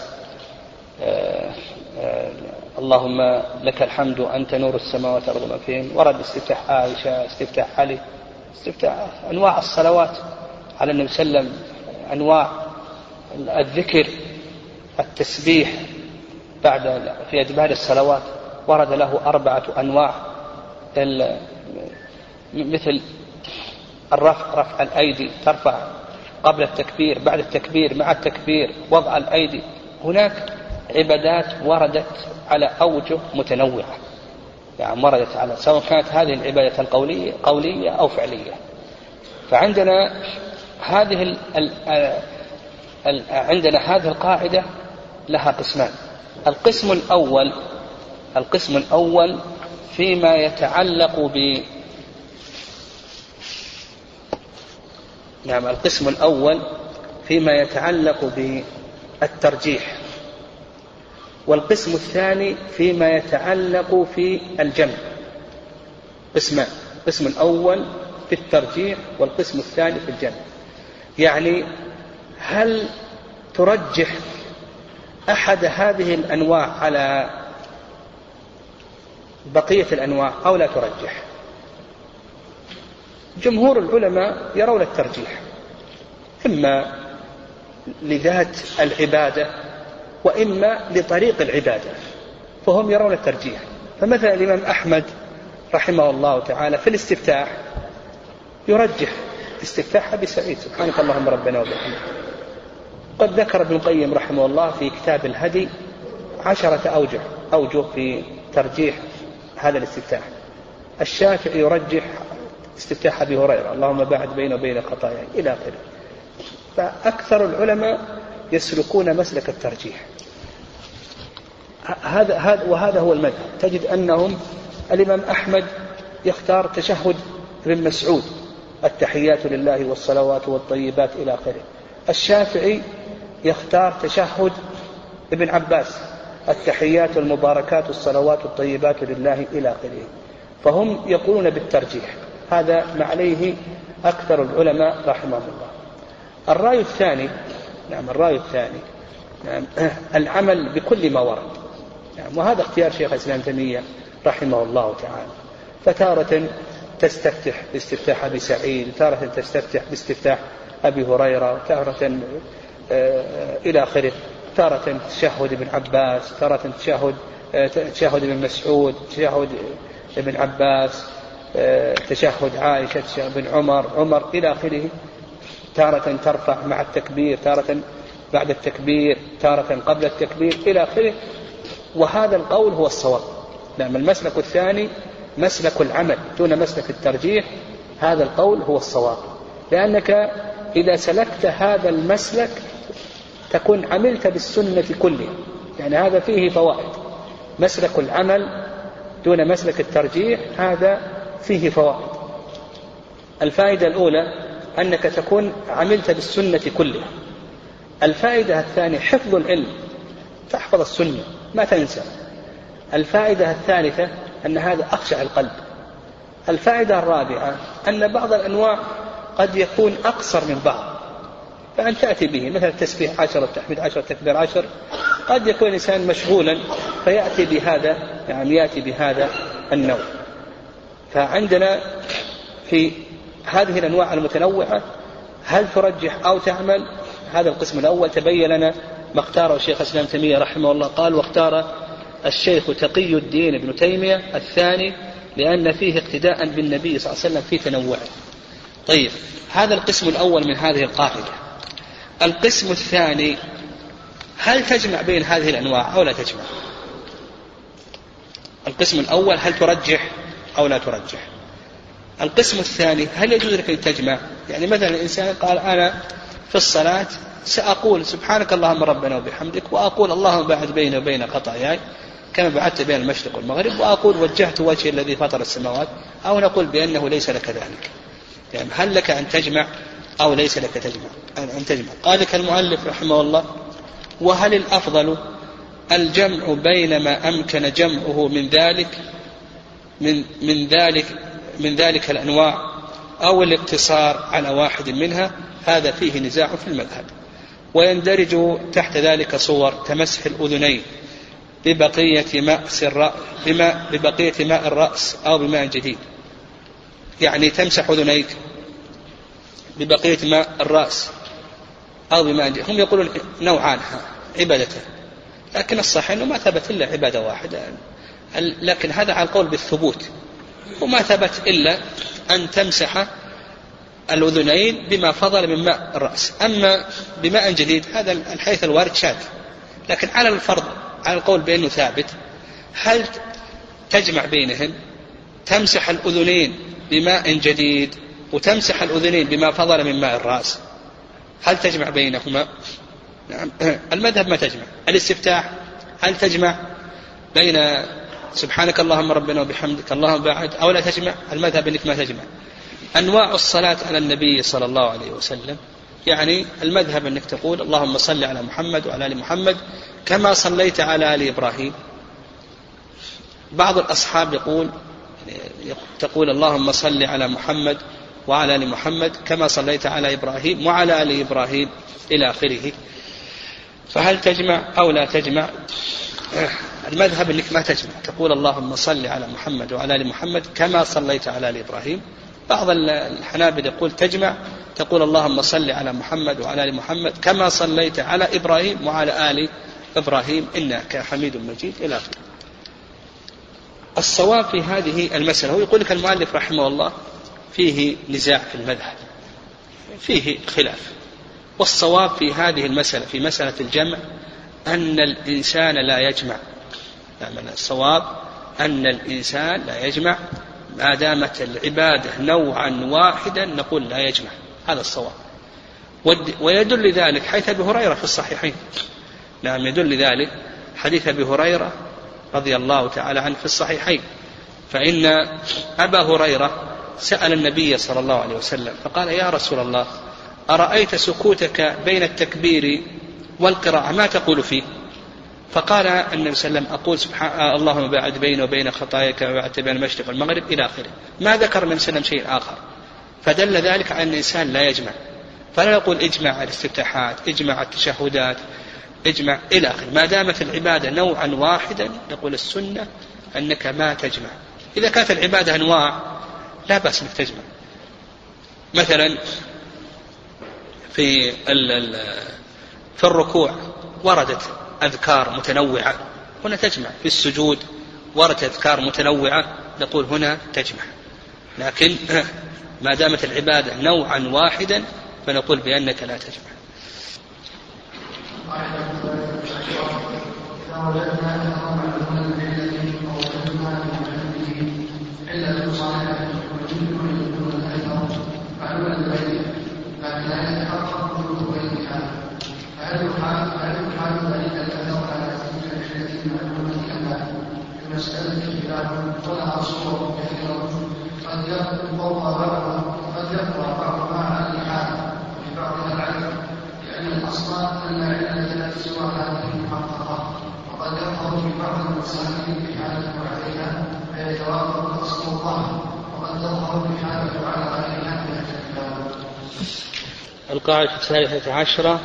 آه، آه، اللهم لك الحمد أنت نور السماوات والأرض ما فيهن. ورد استفتاح عائشة استفتاح علي استفتاح أنواع الصلوات على النبي صلى الله عليه وسلم. أنواع الذكر التسبيح بعد في أدبار الصلوات ورد له أربعة أنواع. مثل الرفع رفع الأيدي ترفع قبل التكبير بعد التكبير مع التكبير وضع الأيدي. هناك عبادات وردت على أوجه متنوعة. يعني وردت على سواء كانت هذه العبادة القولية قولية أو فعلية. فعندنا هذه ال ال ال عندنا هذه القاعدة لها قسمان. القسم الأول القسم الأول فيما يتعلق ب نعم القسم الأول فيما يتعلق بالترجيح. والقسم الثاني فيما يتعلق في الجمع. قسمان القسم الأول في الترجيح والقسم الثاني في الجمع. يعني هل ترجح أحد هذه الأنواع على بقية الأنواع أو لا ترجح؟ جمهور العلماء يرون الترجيح إما لذات العبادة وإما لطريق العبادة فهم يرون الترجيح. فمثلا الإمام أحمد رحمه الله تعالى في الاستفتاح يرجح استفتاح أبي سعيد. سبحانك اللهم ربنا وبحمدك. قد ذكر ابن القيم رحمه الله في كتاب الهدي عشرة أوجه أوجه في ترجيح هذا الاستفتاح. الشافعي يرجح استفتاح أبي هريرة اللهم باعد بينه وبين خطاياي إلى آخره. فأكثر العلماء يسلكون مسلك الترجيح. هذا هذا وهذا هو المذهب. تجد أنهم الإمام أحمد يختار تشهد ابن مسعود. التحيات لله والصلوات والطيبات إلى آخره. الشافعي يختار تشهد ابن عباس. التحيات والمباركات والصلوات الطيبات لله إلى آخره. فهم يقولون بالترجيح. هذا ما عليه أكثر العلماء رحمهم الله. الرأي الثاني نعم الرأي الثاني. نعم العمل بكل ما ورد. نعم وهذا اختيار شيخ الإسلام تيمية رحمه الله تعالى. فتارة تستفتح باستفتاح أبي سعيد تارة تستفتح باستفتاح أبي هريرة تارة آه، إلى آخره. تارة تشهد ابن عباس تارة تشهد آه، تشهد ابن مسعود تشهد ابن عباس آه، تشهد عائشة تشهد ابن عمر عمر إلى آخره. تارة ترفع مع التكبير تارة بعد التكبير تارة قبل التكبير إلى آخره. وهذا القول هو الصواب. نعم المسلك الثاني مسلك العمل دون مسلك الترجيح هذا القول هو الصواب. لأنك إذا سلكت هذا المسلك تكون عملت بالسنة كلها يعني هذا فيه فوائد. مسلك العمل دون مسلك الترجيح هذا فيه فوائد. الفائدة الأولى أنك تكون عملت بالسنة كلها الفائدة الثانية حفظ العلم. تحفظ السنة. ما تنسى. الفائدة الثالثة أن هذا أخشع القلب. الفائدة الرابعة أن بعض الأنواع قد يكون أقصر من بعض. فأن تأتي به مثل التسبيح عشر التحميد عشر التكبير عشر قد يكون الإنسان مشغولا فيأتي بهذا يعني يأتي بهذا النوع. فعندنا في هذه الأنواع المتنوعة هل ترجح أو تعمل؟ هذا القسم الأول تبين لنا ما اختاره الشيخ الإسلام تيمية رحمه الله. قال واختار الشيخ تقي الدين ابن تيمية الثاني لأن فيه اقتداء بالنبي صلى الله عليه وسلم في تنوعه. طيب هذا القسم الأول من هذه القاعدة. القسم الثاني هل تجمع بين هذه الأنواع أو لا تجمع؟ القسم الأول هل ترجح أو لا ترجح؟ القسم الثاني هل يجوز لك أن تجمع؟ يعني مثلا الإنسان قال أنا في الصلاة سأقول سبحانك اللهم ربنا وبحمدك وأقول اللهم باعد بيني وبين خطاياي كما بعدت بين المشرق والمغرب وأقول وجهت وجهي الذي فطر السماوات أو نقول بأنه ليس لك ذلك. يعني هل لك أن تجمع أو ليس لك تجمع؟ أن تجمع. قال المؤلف رحمه الله وهل الأفضل الجمع بين ما أمكن جمعه من ذلك من من ذلك من ذلك الأنواع أو الاقتصار على واحد منها؟ هذا فيه نزاع في المذهب. ويندرج تحت ذلك صور كمسح الأذنين ببقية ماء بماء ببقية ماء الرأس أو بماء جديد. يعني تمسح أذنيك ببقية ماء الرأس أو بماء جديد. هم يقولون نوعان عبادته لكن الصحيح أنه ما ثبت إلا عبادة واحدة. لكن هذا على القول بالثبوت. وما ثبت إلا أن تمسح الأذنين بما فضل من ماء الرأس. أما بماء جديد هذا الحيث الوارد شاذ. لكن على الفرض على القول بأنه ثابت هل تجمع بينهم تمسح الأذنين بماء جديد وتمسح الأذنين بما فضل من ماء الرأس؟ هل تجمع بينهما؟ نعم. المذهب ما تجمع. الاستفتاح هل تجمع بين سبحانك اللهم ربنا وبحمدك اللهم بعد أو لا تجمع؟ المذهب أنك ما تجمع. أنواع الصلاة على النبي صلى الله عليه وسلم. يعني المذهب أنك تقول اللهم صل على محمد وعلى آل محمد كما صليت على آل إبراهيم. بعض الأصحاب يقول تقول اللهم صل على محمد وعلى آل محمد كما صليت على إبراهيم وعلى آل إبراهيم إلى آخره. فهل تجمع أو لا تجمع؟ المذهب أنك ما تجمع. تقول اللهم صل على محمد وعلى آل محمد كما صليت على آل إبراهيم. بعض الحنابل يقول تجمع تقول اللهم صل على محمد وعلى آل محمد كما صليت على إبراهيم وعلى آل إبراهيم إنك حميد مجيد. إلى آخره. الصواب في هذه المسألة هو يقول لك المؤلف رحمه الله فيه نزاع في المذهب فيه خلاف. والصواب في هذه المسألة في مسألة الجمع أن الإنسان لا يجمع. يعني الصواب أن الإنسان لا يجمع ما دامت العبادة نوعا واحدا نقول لا يجمع. هذا الصواب. ويدل ذلك حيث أبي هريرة في الصحيحين. نعم يدل ذلك حديث أبي هريرة رضي الله تعالى عنه في الصحيحين. فإن أبا هريرة سأل النبي صلى الله عليه وسلم فقال يا رسول الله أرأيت سكوتك بين التكبير والقراءة؟ ما تقول فيه؟ فقال النبي صلى الله عليه وسلم أقول سبحان اللهم باعد بيني وبين خطاياك وبعدت بين المشرق والمغرب إلى آخره. ما ذكر النبي صلى الله عليه وسلم شيء آخر. فدل ذلك على أن الإنسان لا يجمع. فلا نقول اجمع الاستفتاحات اجمع التشهدات اجمع إلى آخره. ما دامت العبادة نوعا واحدا نقول السنة أنك ما تجمع. إذا كانت العبادة أنواع لا بأس أنك تجمع. مثلا في في الركوع وردت أذكار متنوعة. هنا تجمع في السجود وردت أذكار متنوعة نقول هنا تجمع. لكن ما دامت العبادة نوعا واحدا فنقول بأنك لا تجمع فهل يحال فهل يحال ذلك الاثر على تلك التي معلومه كما في مساله خلاف ولها صور كثيره قد يقوى بعضها قد يقوى بعضها على الحال وفي بعضها العدل لأن الاصل ان العله لا سوى هذه المحققه وقد يظهر في بعض المسائل الحاله عليها فيتوافق أصل الله. وقد تظهر الحاله على غيرها القاعدة الثالثة عشرة.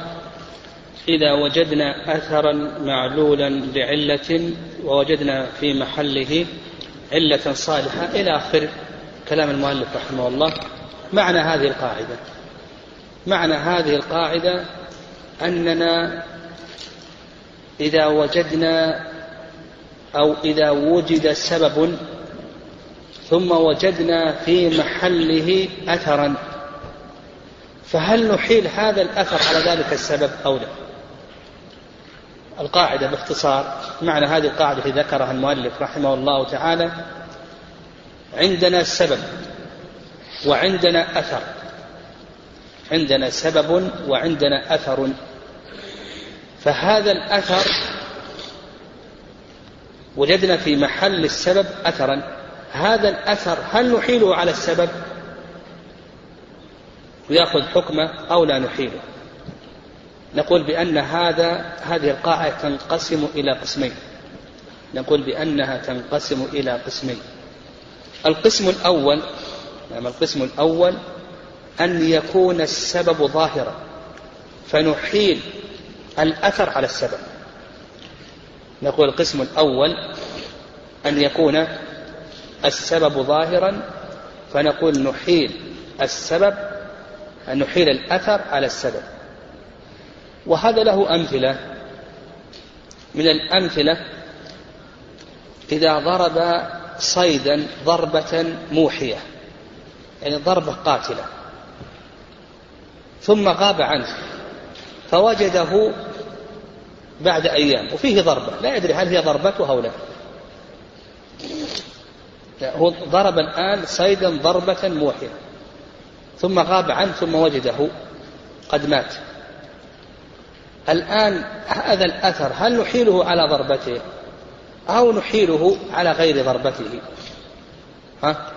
إذا وجدنا أثرا معلولا لعلة ووجدنا في محله علة صالحة إلى آخر كلام المؤلف رحمه الله معنى هذه القاعدة. معنى هذه القاعدة أننا إذا وجدنا أو إذا وجد سبب ثم وجدنا في محله أثرا فهل نحيل هذا الأثر على ذلك السبب أو لا؟ القاعدة باختصار. معنى هذه القاعدة التي ذكرها المؤلف رحمه الله تعالى عندنا سبب وعندنا أثر. عندنا سبب وعندنا أثر. فهذا الأثر وجدنا في محل السبب أثرا. هذا الأثر هل نحيله على السبب؟ ويأخذ حكمه أو لا نحيله. نقول بأن هذا هذه القاعدة تنقسم إلى قسمين. نقول بأنها تنقسم إلى قسمين. القسم الأول نعم القسم الأول أن يكون السبب ظاهرا فنحيل الأثر على السبب. نقول القسم الأول أن يكون السبب ظاهرا فنقول نحيل السبب نحيل الأثر على السبب. وهذا له أمثلة. من الأمثلة إذا ضرب صيدا ضربة موحية يعني ضربة قاتلة ثم غاب عنه فوجده بعد أيام وفيه ضربة لا يدري هل هي ضربته أو لا. هو ضرب الآن صيدا ضربة موحية ثم غاب عنه ثم وجده قد مات. الآن هذا الأثر هل نحيله على ضربته أو نحيله على غير ضربته؟ ها؟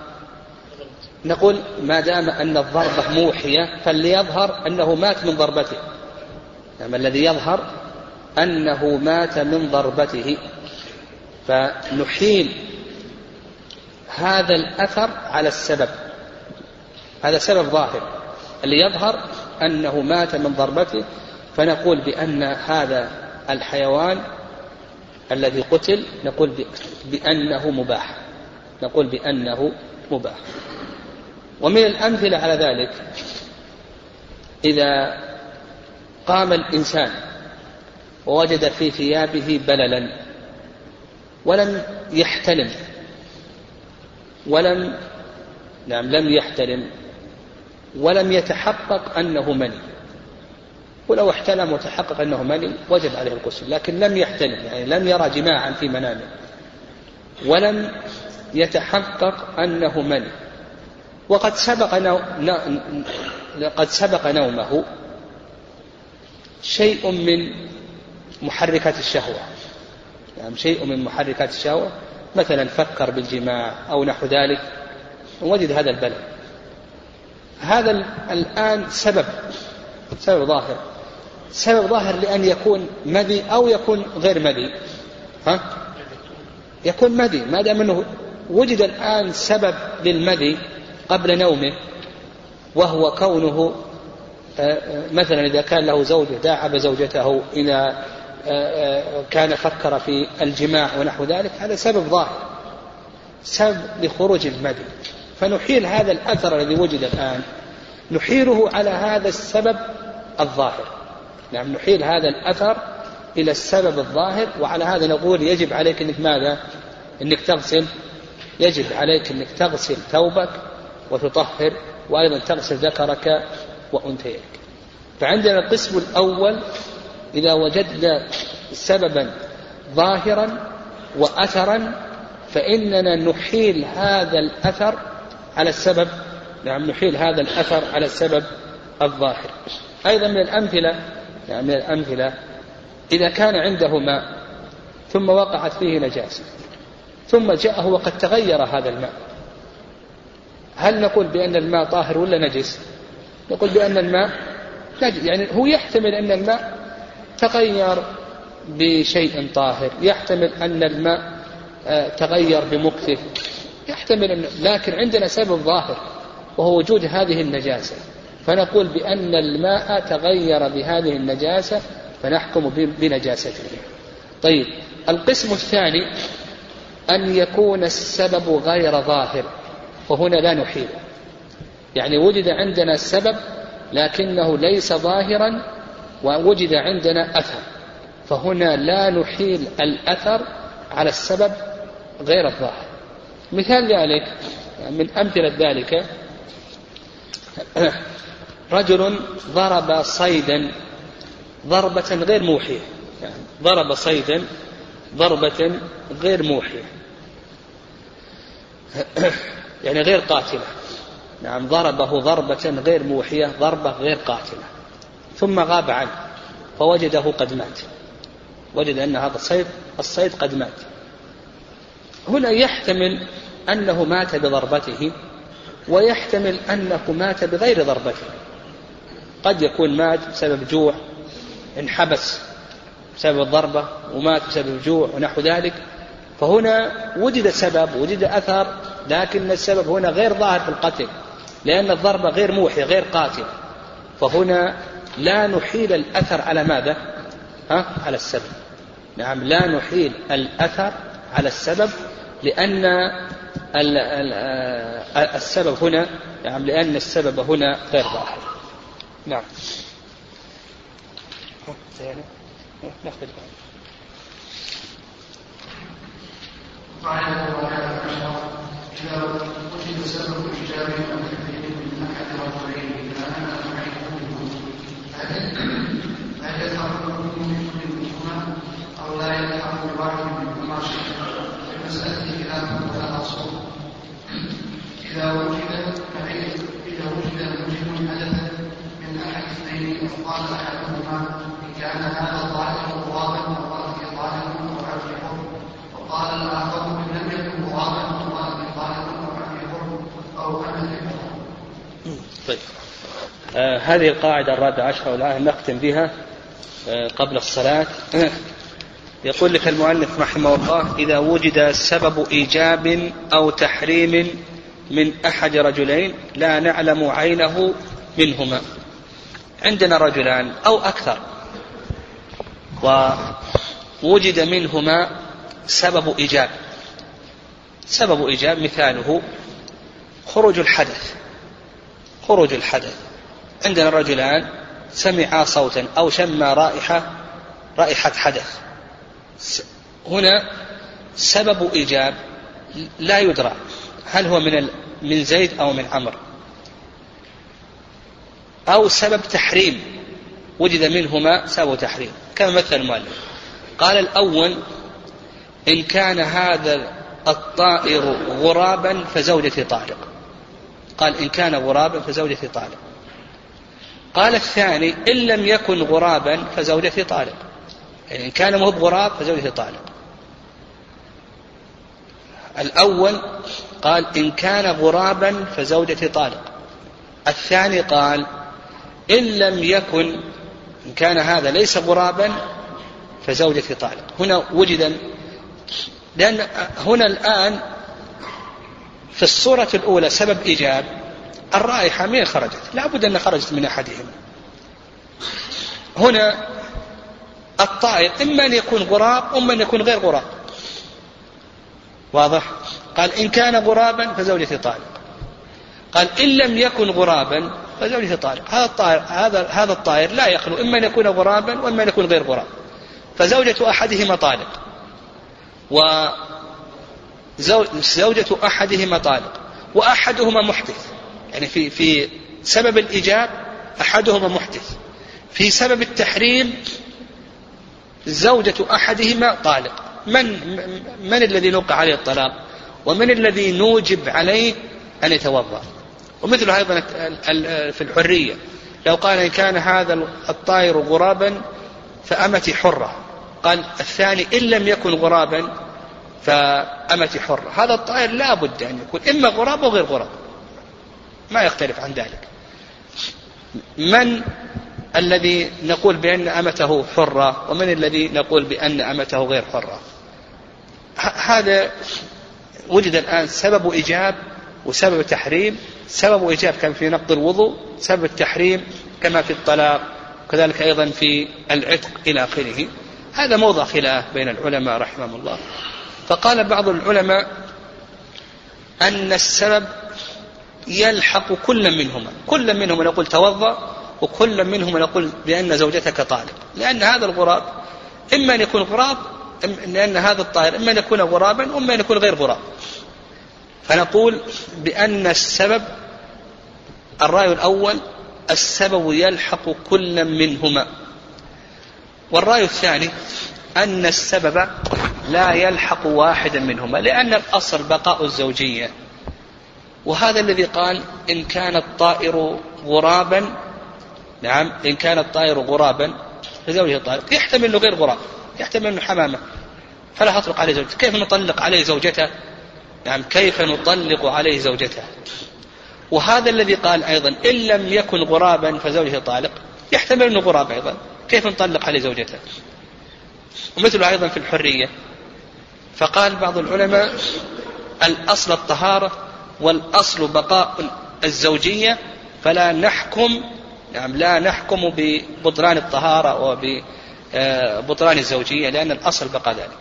نقول ما دام أن الضربة موحية فليظهر أنه مات من ضربته. نعم الذي يظهر أنه مات من ضربته. فنحيل هذا الأثر على السبب. هذا سبب ظاهر. اللي يظهر أنه مات من ضربته فنقول بأن هذا الحيوان الذي قتل نقول بأنه مباح. نقول بأنه مباح. ومن الأمثلة على ذلك إذا قام الإنسان ووجد في ثيابه بللا ولم يحتلم ولم نعم لم يحتلم ولم يتحقق أنه مني. ولو احتلم وتحقق أنه مني وجب عليه الغسل لكن لم يحتلم يعني لم يرى جماعا في منامه. ولم يتحقق أنه مني وقد سبق نو... قد سبق نومه شيء من محركات الشهوة. يعني شيء من محركات الشهوة مثلا فكر بالجماع أو نحو ذلك وجد هذا البلد. هذا الآن سبب سبب ظاهر. سبب ظاهر لأن يكون مذي أو يكون غير مذي ها؟ يكون مذي ما دام أنه وجد الآن سبب للمذي قبل نومه وهو كونه مثلا إذا كان له زوجة داعب زوجته إذا كان فكر في الجماع ونحو ذلك هذا سبب ظاهر سبب لخروج المدي. فنحيل هذا الأثر الذي وجد الآن نحيله على هذا السبب الظاهر. نعم نحيل هذا الأثر إلى السبب الظاهر وعلى هذا نقول يجب عليك أنك ماذا؟ أنك تغسل يجب عليك أنك تغسل ثوبك وتطهر وأيضا تغسل ذكرك وأنثيك. فعندنا القسم الأول إذا وجدنا سببا ظاهرا وأثرا فإننا نحيل هذا الأثر على السبب. نعم نحيل هذا الأثر على السبب الظاهر. أيضا من الأمثلة من الأمثلة إذا كان عنده ماء ثم وقعت فيه نجاسة ثم جاءه وقد تغير هذا الماء هل نقول بأن الماء طاهر ولا نجس؟ نقول بأن الماء نجس يعني هو يحتمل أن الماء تغير بشيء طاهر يحتمل أن الماء آه، تغير بمكثف يحتمل أن لكن عندنا سبب ظاهر وهو وجود هذه النجاسة. فنقول بأن الماء تغير بهذه النجاسة فنحكم بنجاسته طيب القسم الثاني أن يكون السبب غير ظاهر وهنا لا نحيل. يعني وجد عندنا السبب لكنه ليس ظاهرا ووجد عندنا أثر. فهنا لا نحيل الأثر على السبب غير الظاهر. مثال ذلك من أمثلة ذلك رجل ضرب صيدا ضربة غير موحية. يعني ضرب صيدا ضربة غير موحية. يعني غير قاتلة. نعم ضربه ضربة غير موحية ضربة غير قاتلة. ثم غاب عنه فوجده قد مات. وجد أن هذا الصيد الصيد قد مات. هنا يحتمل أنه مات بضربته ويحتمل أنه مات بغير ضربته. قد يكون مات بسبب جوع انحبس بسبب الضربة ومات بسبب الجوع ونحو ذلك فهنا وجد سبب وجد أثر لكن السبب هنا غير ظاهر في القتل لأن الضربة غير موحية غير قاتل فهنا لا نحيل الأثر على ماذا؟ ها؟ على السبب نعم لا نحيل الأثر على السبب لأن السبب هنا نعم لأن السبب هنا غير ظاهر نعم. ناخذ قاعدة ولا إذا وجد سبب إيجاب أو تكذيب من أحد رجلين إلى أن نعيبه هل يلحق كل منهما أو لا يلحق بواحد منهما شيئا المسألة خلاف ولا أصول إذا وجد فعيد إذا وجد المجرم حدثا من أحد اثنين فقال أحدهما إن كان هذا الظاهر غرابا أو عفي حر وقال الآخر إن لم يكن غرابا أو عفي حر أو أمل طيب. آه هذه القاعدة الرابعة عشرة والآن نختم بها آه قبل الصلاة. يقول لك المؤلف رحمه الله إذا وجد سبب إيجاب أو تحريم من أحد رجلين لا نعلم عينه منهما. عندنا رجلان أو أكثر. ووجد منهما سبب إيجاب. سبب إيجاب مثاله خروج الحدث. خروج الحدث. عندنا رجلان سمعا صوتا أو شما رائحة رائحة حدث. هنا سبب إيجاب لا يدرى. هل هو من من زيد أو من عمرو؟ أو سبب تحريم. وجد منهما سبب تحريم. كما مثل المؤلف. قال الأول إن كان هذا الطائر غرابا فزوجتي طارق. قال إن كان غرابا فزوجتي طارق. قال الثاني إن لم يكن غرابا فزوجتي طارق. يعني إن كان مهب غراب فزوجتي طارق. الأول قال إن كان غرابا فزوجتي طالق الثاني قال إن لم يكن إن كان هذا ليس غرابا فزوجتي طالق. هنا وجد لأن هنا الآن في الصورة الأولى سبب إيجاب الرائحة من خرجت لا بد أن خرجت من أحدهما. هنا الطائر إما أن يكون غراب وإما أن يكون غير غراب. واضح؟ قال إن كان غرابا فزوجتي طالق. قال إن لم يكن غرابا فزوجتي طالق. هذا الطائر هذا هذا الطائر لا يخلو إما أن يكون غرابا وإما أن يكون غير غراب. فزوجة أحدهما طالق. وزوجة أحدهما طالق. وأحدهما محدث. يعني في في سبب الإيجاب أحدهما محدث. في سبب التحريم زوجة أحدهما طالق. من من الذي نوقع عليه الطلاق؟ ومن الذي نوجب عليه أن يتوضأ؟ ومثله أيضا في الحرية. لو قال إن كان هذا الطائر غرابا فأمتي حرة. قال الثاني إن لم يكن غرابا فأمتي حرة. هذا الطائر لا بد أن يكون إما غراب أو غير غراب. ما يختلف عن ذلك. من الذي نقول بأن أمته حرة ومن الذي نقول بأن أمته غير حرة؟ هذا وجد الآن سبب إيجاب وسبب تحريم سبب إيجاب كان في نقض الوضوء سبب التحريم كما في الطلاق وكذلك أيضا في العتق إلى آخره. هذا موضع خلاف بين العلماء رحمهم الله. فقال بعض العلماء أن السبب يلحق كل منهما كل منهما نقول توضأ وكل منهما نقول بأن زوجتك طالق. لأن هذا الغراب إما أن يكون غراب لأن هذا الطائر إما أن يكون غرابا وإما أن يكون غير غراب. فنقول بأن السبب الرأي الأول السبب يلحق كل منهما. والرأي الثاني أن السبب لا يلحق واحدا منهما لأن الأصل بقاء الزوجية. وهذا الذي قال إن كان الطائر غرابا نعم إن كان الطائر غرابا فزوجة طائر. يحتمل أنه غير غراب يحتمل أنه حمامة. فلا تطلق عليه زوجته. كيف نطلق عليه زوجته؟ نعم كيف نطلق عليه زوجته؟ وهذا الذي قال أيضا إن لم يكن غرابا فزوجه طالق. يحتمل أنه غراب أيضا. كيف نطلق عليه زوجته؟ ومثله أيضا في الحرية. فقال بعض العلماء الأصل الطهارة والأصل بقاء الزوجية فلا نحكم نعم لا نحكم ببطلان الطهارة وببطلان الزوجية لأن الأصل بقى ذلك.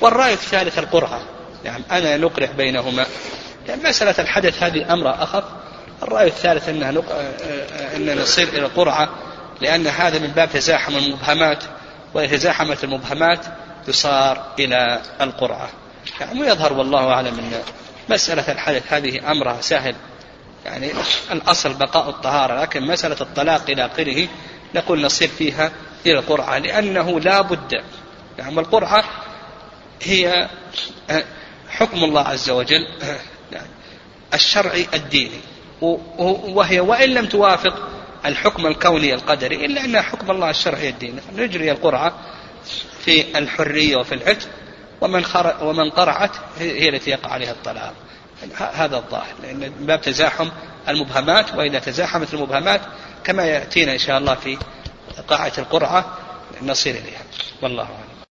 والرأي الثالث القرعة. نعم أنا نقرع بينهما. يعني مسألة الحدث هذه أمر أخف الرأي الثالث أنها نق... أننا نصير إلى القرعة لأن هذا من باب تزاحم المبهمات وإذا تزاحمت المبهمات يصار إلى القرعة. يعني ويظهر والله أعلم أن مسألة الحدث هذه أمرها سهل. يعني الأصل بقاء الطهارة لكن مسألة الطلاق إلى آخره نقول نصير فيها إلى القرعة لأنه لا بد. يعني القرعة هي حكم الله عز وجل الشرعي الديني. وهي وإن لم توافق الحكم الكوني القدري إلا أنها حكم الله الشرعي الديني. نجري القرعة في الحرية وفي العتق ومن, ومن قرعت هي التي يقع عليها الطلاق. هذا الظاهر لأن باب تزاحم المبهمات وإذا تزاحمت المبهمات كما يأتينا إن شاء الله في قاعة القرعة نصير إليها. والله أعلم.